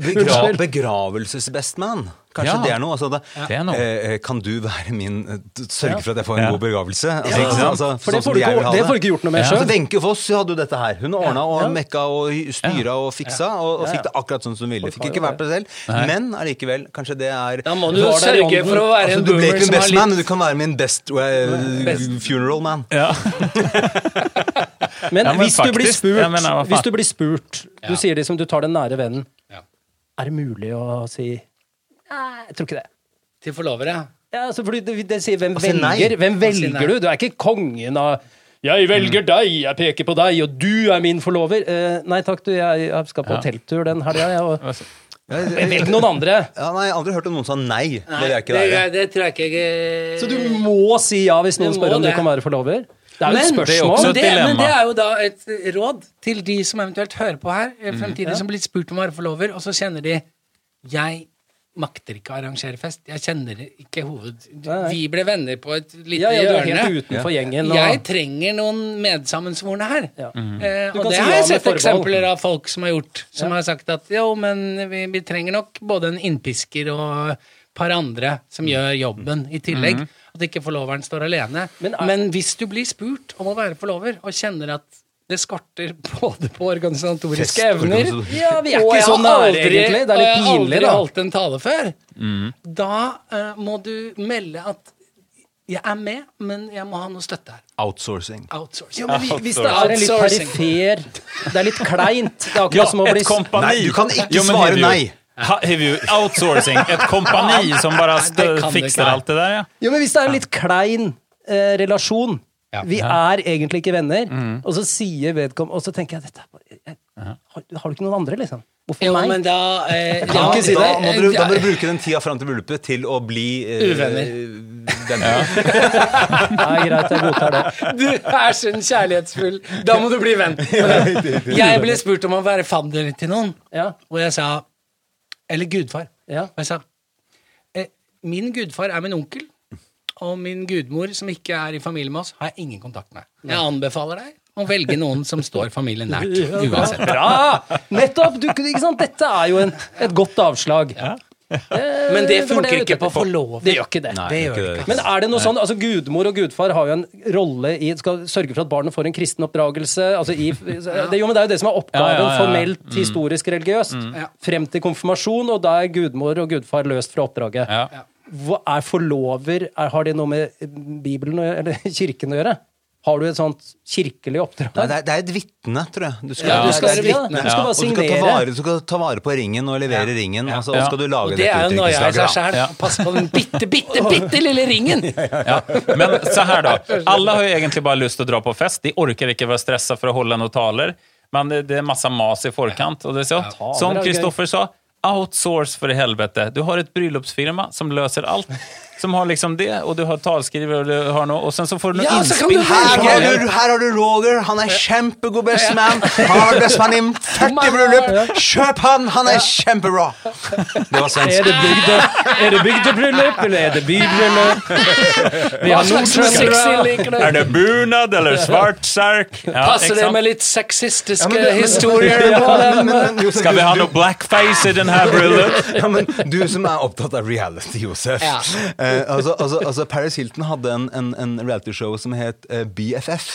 begra begravelsesbestman Kanskje Ja. det er noe? Altså, da, Det er noe. eh, kan du være min eh, Sørge for at jeg får en Ja. god begravelse? Altså, ikke altså, For det sånn som får du ikke- det får du ikke gjort noe med Ja. selv. Altså, Wenche Foss hadde jo dette her. Hun ordna og Ja. mekka og styra og fiksa, og, og fikk det akkurat sånn som hun ville. Fikk ikke vært på det selv, men allikevel, kanskje det er Da må du sørge for å være Altså, en du ble boomer ikke som en har best man, men du kan være min best, eh, Best. funeral man. Ja. Men, Ja, men hvis, du blir spurt, ja, men, hvis du blir spurt Du sier det som du tar den nære vennen. Ja. Er det mulig å si jeg tror ikke det. til forlovere. Ja, altså, fordi det, det sier hvem velger. Hvem velger du? Du er ikke kongen av jeg velger deg, jeg peker på deg, og du er min forlover. Eh, nei takk, du, jeg, jeg skal på Ja. telttur den helga, jeg. Og Ja, velg noen andre. Ja, nei, jeg har aldri hørt om noen sa nei. Det Nei, det, ikke det, det tror jeg ikke jeg Så du må si ja hvis noen spør om du kan være forlover? Det er jo et spørsmål. Det er men men det er jo da et råd til de som eventuelt hører på her, Mm. ja. fremtidig som blir spurt om å være forlover, og så kjenner de Jeg makter ikke å arrangere fest. Jeg kjenner ikke hoved... Vi ble venner på et lite Ja, ja, hjørne. helt utenfor gjengen. Jeg trenger noen medsammensvorne her. ja. Eh, og det har jeg sett forbehold. eksempler av folk som har gjort. Som har sagt at jo, men vi, vi trenger nok både en innpisker og et par andre som gjør jobben i tillegg. At ikke forloveren står alene. Men Men, er- hvis du blir spurt om å være forlover, og kjenner at det skorter både på organisatoriske evner Ja, vi er og ikke så nære, aldri- egentlig. Det er og litt jeg har pinlig, aldri da. holdt en tale før. Da uh, må du melde at jeg er med, men jeg må ha noe støtte her. Outsourcing. Outsourcing. Jo, men vi- hvis det er en litt perifer Det er litt kleint. Det er akkurat Ja, som å bli et kompani. Nei, du kan ikke Jo, men svare nei. Ha- outsourcing. Et kompani som bare fikser alt det der, ja. Jo, men hvis det er en litt klein eh, relasjon Ja. Vi er egentlig ikke venner, og så sier vedkommende Og så tenker jeg dette bare jeg, har, har du ikke noen andre, liksom? Hvorfor Jo, meg? men da eh, kan ja, si da, må du, da må du bruke den tida fram til bryllupet til å bli eh, Uvenner. venner. ja, greit, jeg godtar det. Du er sånn kjærlighetsfull. Da må du bli venn. Jeg ble spurt om å være fadder til noen, Ja, og jeg sa Eller gudfar. ja. Og jeg sa eh, Min gudfar er min onkel, og min gudmor, som ikke er i familie med oss, har jeg ingen kontakt med. Jeg anbefaler deg å velge noen som står familien nært. Uansett. Bra! Nettopp! Du, ikke sant? Dette er jo en, et godt avslag. Men det funker det ikke på forlovet. Det gjør ikke det. Nei, Det gjør det det. ikke. Men er det noe sånn, altså Gudmor og gudfar har jo en rolle i Skal sørge for at barnet får en kristen oppdragelse. altså i, det, jo, men det er jo det som er oppgaven, Ja, ja, ja. formelt, historisk, religiøst. Mm. Frem til konfirmasjon, og da er gudmor og gudfar løst fra oppdraget. Ja. Er forlover er, Har det noe med Bibelen eller kirken å gjøre? Har du et sånt kirkelig oppdrag? Nei, det, er, det er et vitne, tror jeg. Du skal, Ja, du skal er være vitne. Du skal bare Og du skal, ta signere. vare, du skal ta vare på ringen og levere ringen, og så Og skal du lage Og det er jo dette jeg seg sjæl. Pass på den bitte, bitte, bitte lille ringen! Ja. Men så her, da. Alle har jo egentlig bare lyst til å dra på fest. De orker ikke være stressa for å holde noen taler. Men det, det masse massa mas i forkant. Og det är så. Som Kristoffer sa, outsource for i helvete. Du har et bryllupsfirma som løser allt. Som har liksom det, og du har talskriver, og du har noe, og sen så får du noe Ja, så kan du innspill. Her her, har, du, her har du Roger, han er kjempegod bestemann. Han har vært bestemann i 40 bryllup. Kjøp han, han er kjempebra. Det var Er svensk. det, bygde, er det bygdebryllup, eller er det bybryllup? Vi har nordtrøndere. Er det bunad eller svart serk? Ja, Passer det med litt sexistiske ja, historier Ja, men- men- men, Josef, Skal vi ha noe blackface i den her bryllup? Ja, men du som er opptatt av reality, Josef. Ja. Eh, altså, altså, altså Paris Hilton hadde en, en, en realityshow som het eh, BFF.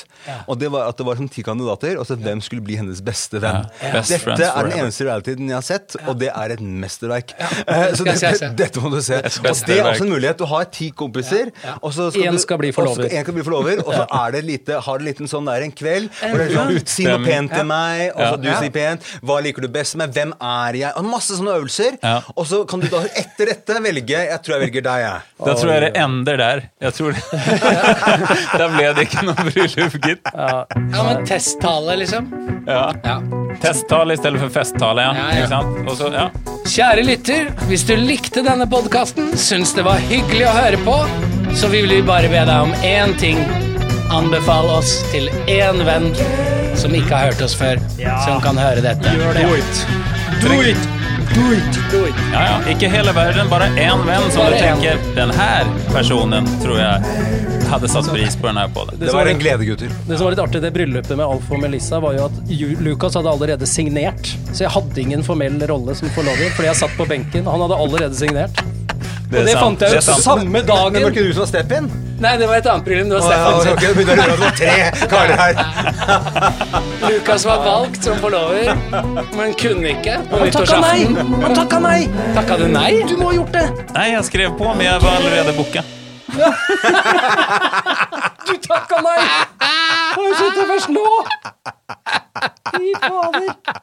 Og det var at det var som ti kandidater, og så hvem skulle bli hennes beste venn. Ja. Best Dette er den eneste realityen jeg har sett, og det er et mesterverk. Eh, så Skal jeg dette, må du se. Og det er også en mulighet. Du har ti kompiser, og så En du- skal bli og så. En skal bli forlover, og så er det lite, har det en liten sånn der en kveld hvor det er sånn, Si noe pent til meg, og så Ja. du sier pent. Hva liker du best med? Hvem er jeg? Og masse sånne øvelser. Ja. Og så kan du da etter dette velge Jeg tror jeg velger deg, jeg. Da tror jeg det ender der. Jeg tror Da ble det ikke noe bryllup, gitt. Ja, men testtale, liksom. Ja. Ja. Testtale i stedet for festtale, ja. Ja, ja. Ikke sant? Og ja. Kjære lytter, hvis du likte denne podkasten, syns det var hyggelig å høre på, så vil vi bare be deg om én ting. Anbefal oss til én venn som ikke har hørt oss før, som kan høre dette. Do it. Do it. Do it. Ja, ja. Ikke hele verden, bare én venn som du tenker Den her personen tror jeg hadde satt pris på den her på Det var en glede, gutter. Det som var litt artig i det bryllupet med Alf og Melissa, var jo at Lucas hadde allerede signert. Så jeg hadde ingen formell rolle som forlover, fordi jeg satt på benken. Han hadde allerede signert. Det Og det fant jeg ut samme dagen. Men var ikke du som var step-in? Nei, det var et annet bryllup. Det var Å, ja, okay, begynner å røre tre karer her. Lukas var valgt som forlover, men kunne ikke på nyttårsaften. Han takka nei! Takka du nei? Du må ha gjort det! Nei, jeg skrev på, men jeg var allerede booka. Du takka nei! Har du sett det først nå? Fy fader.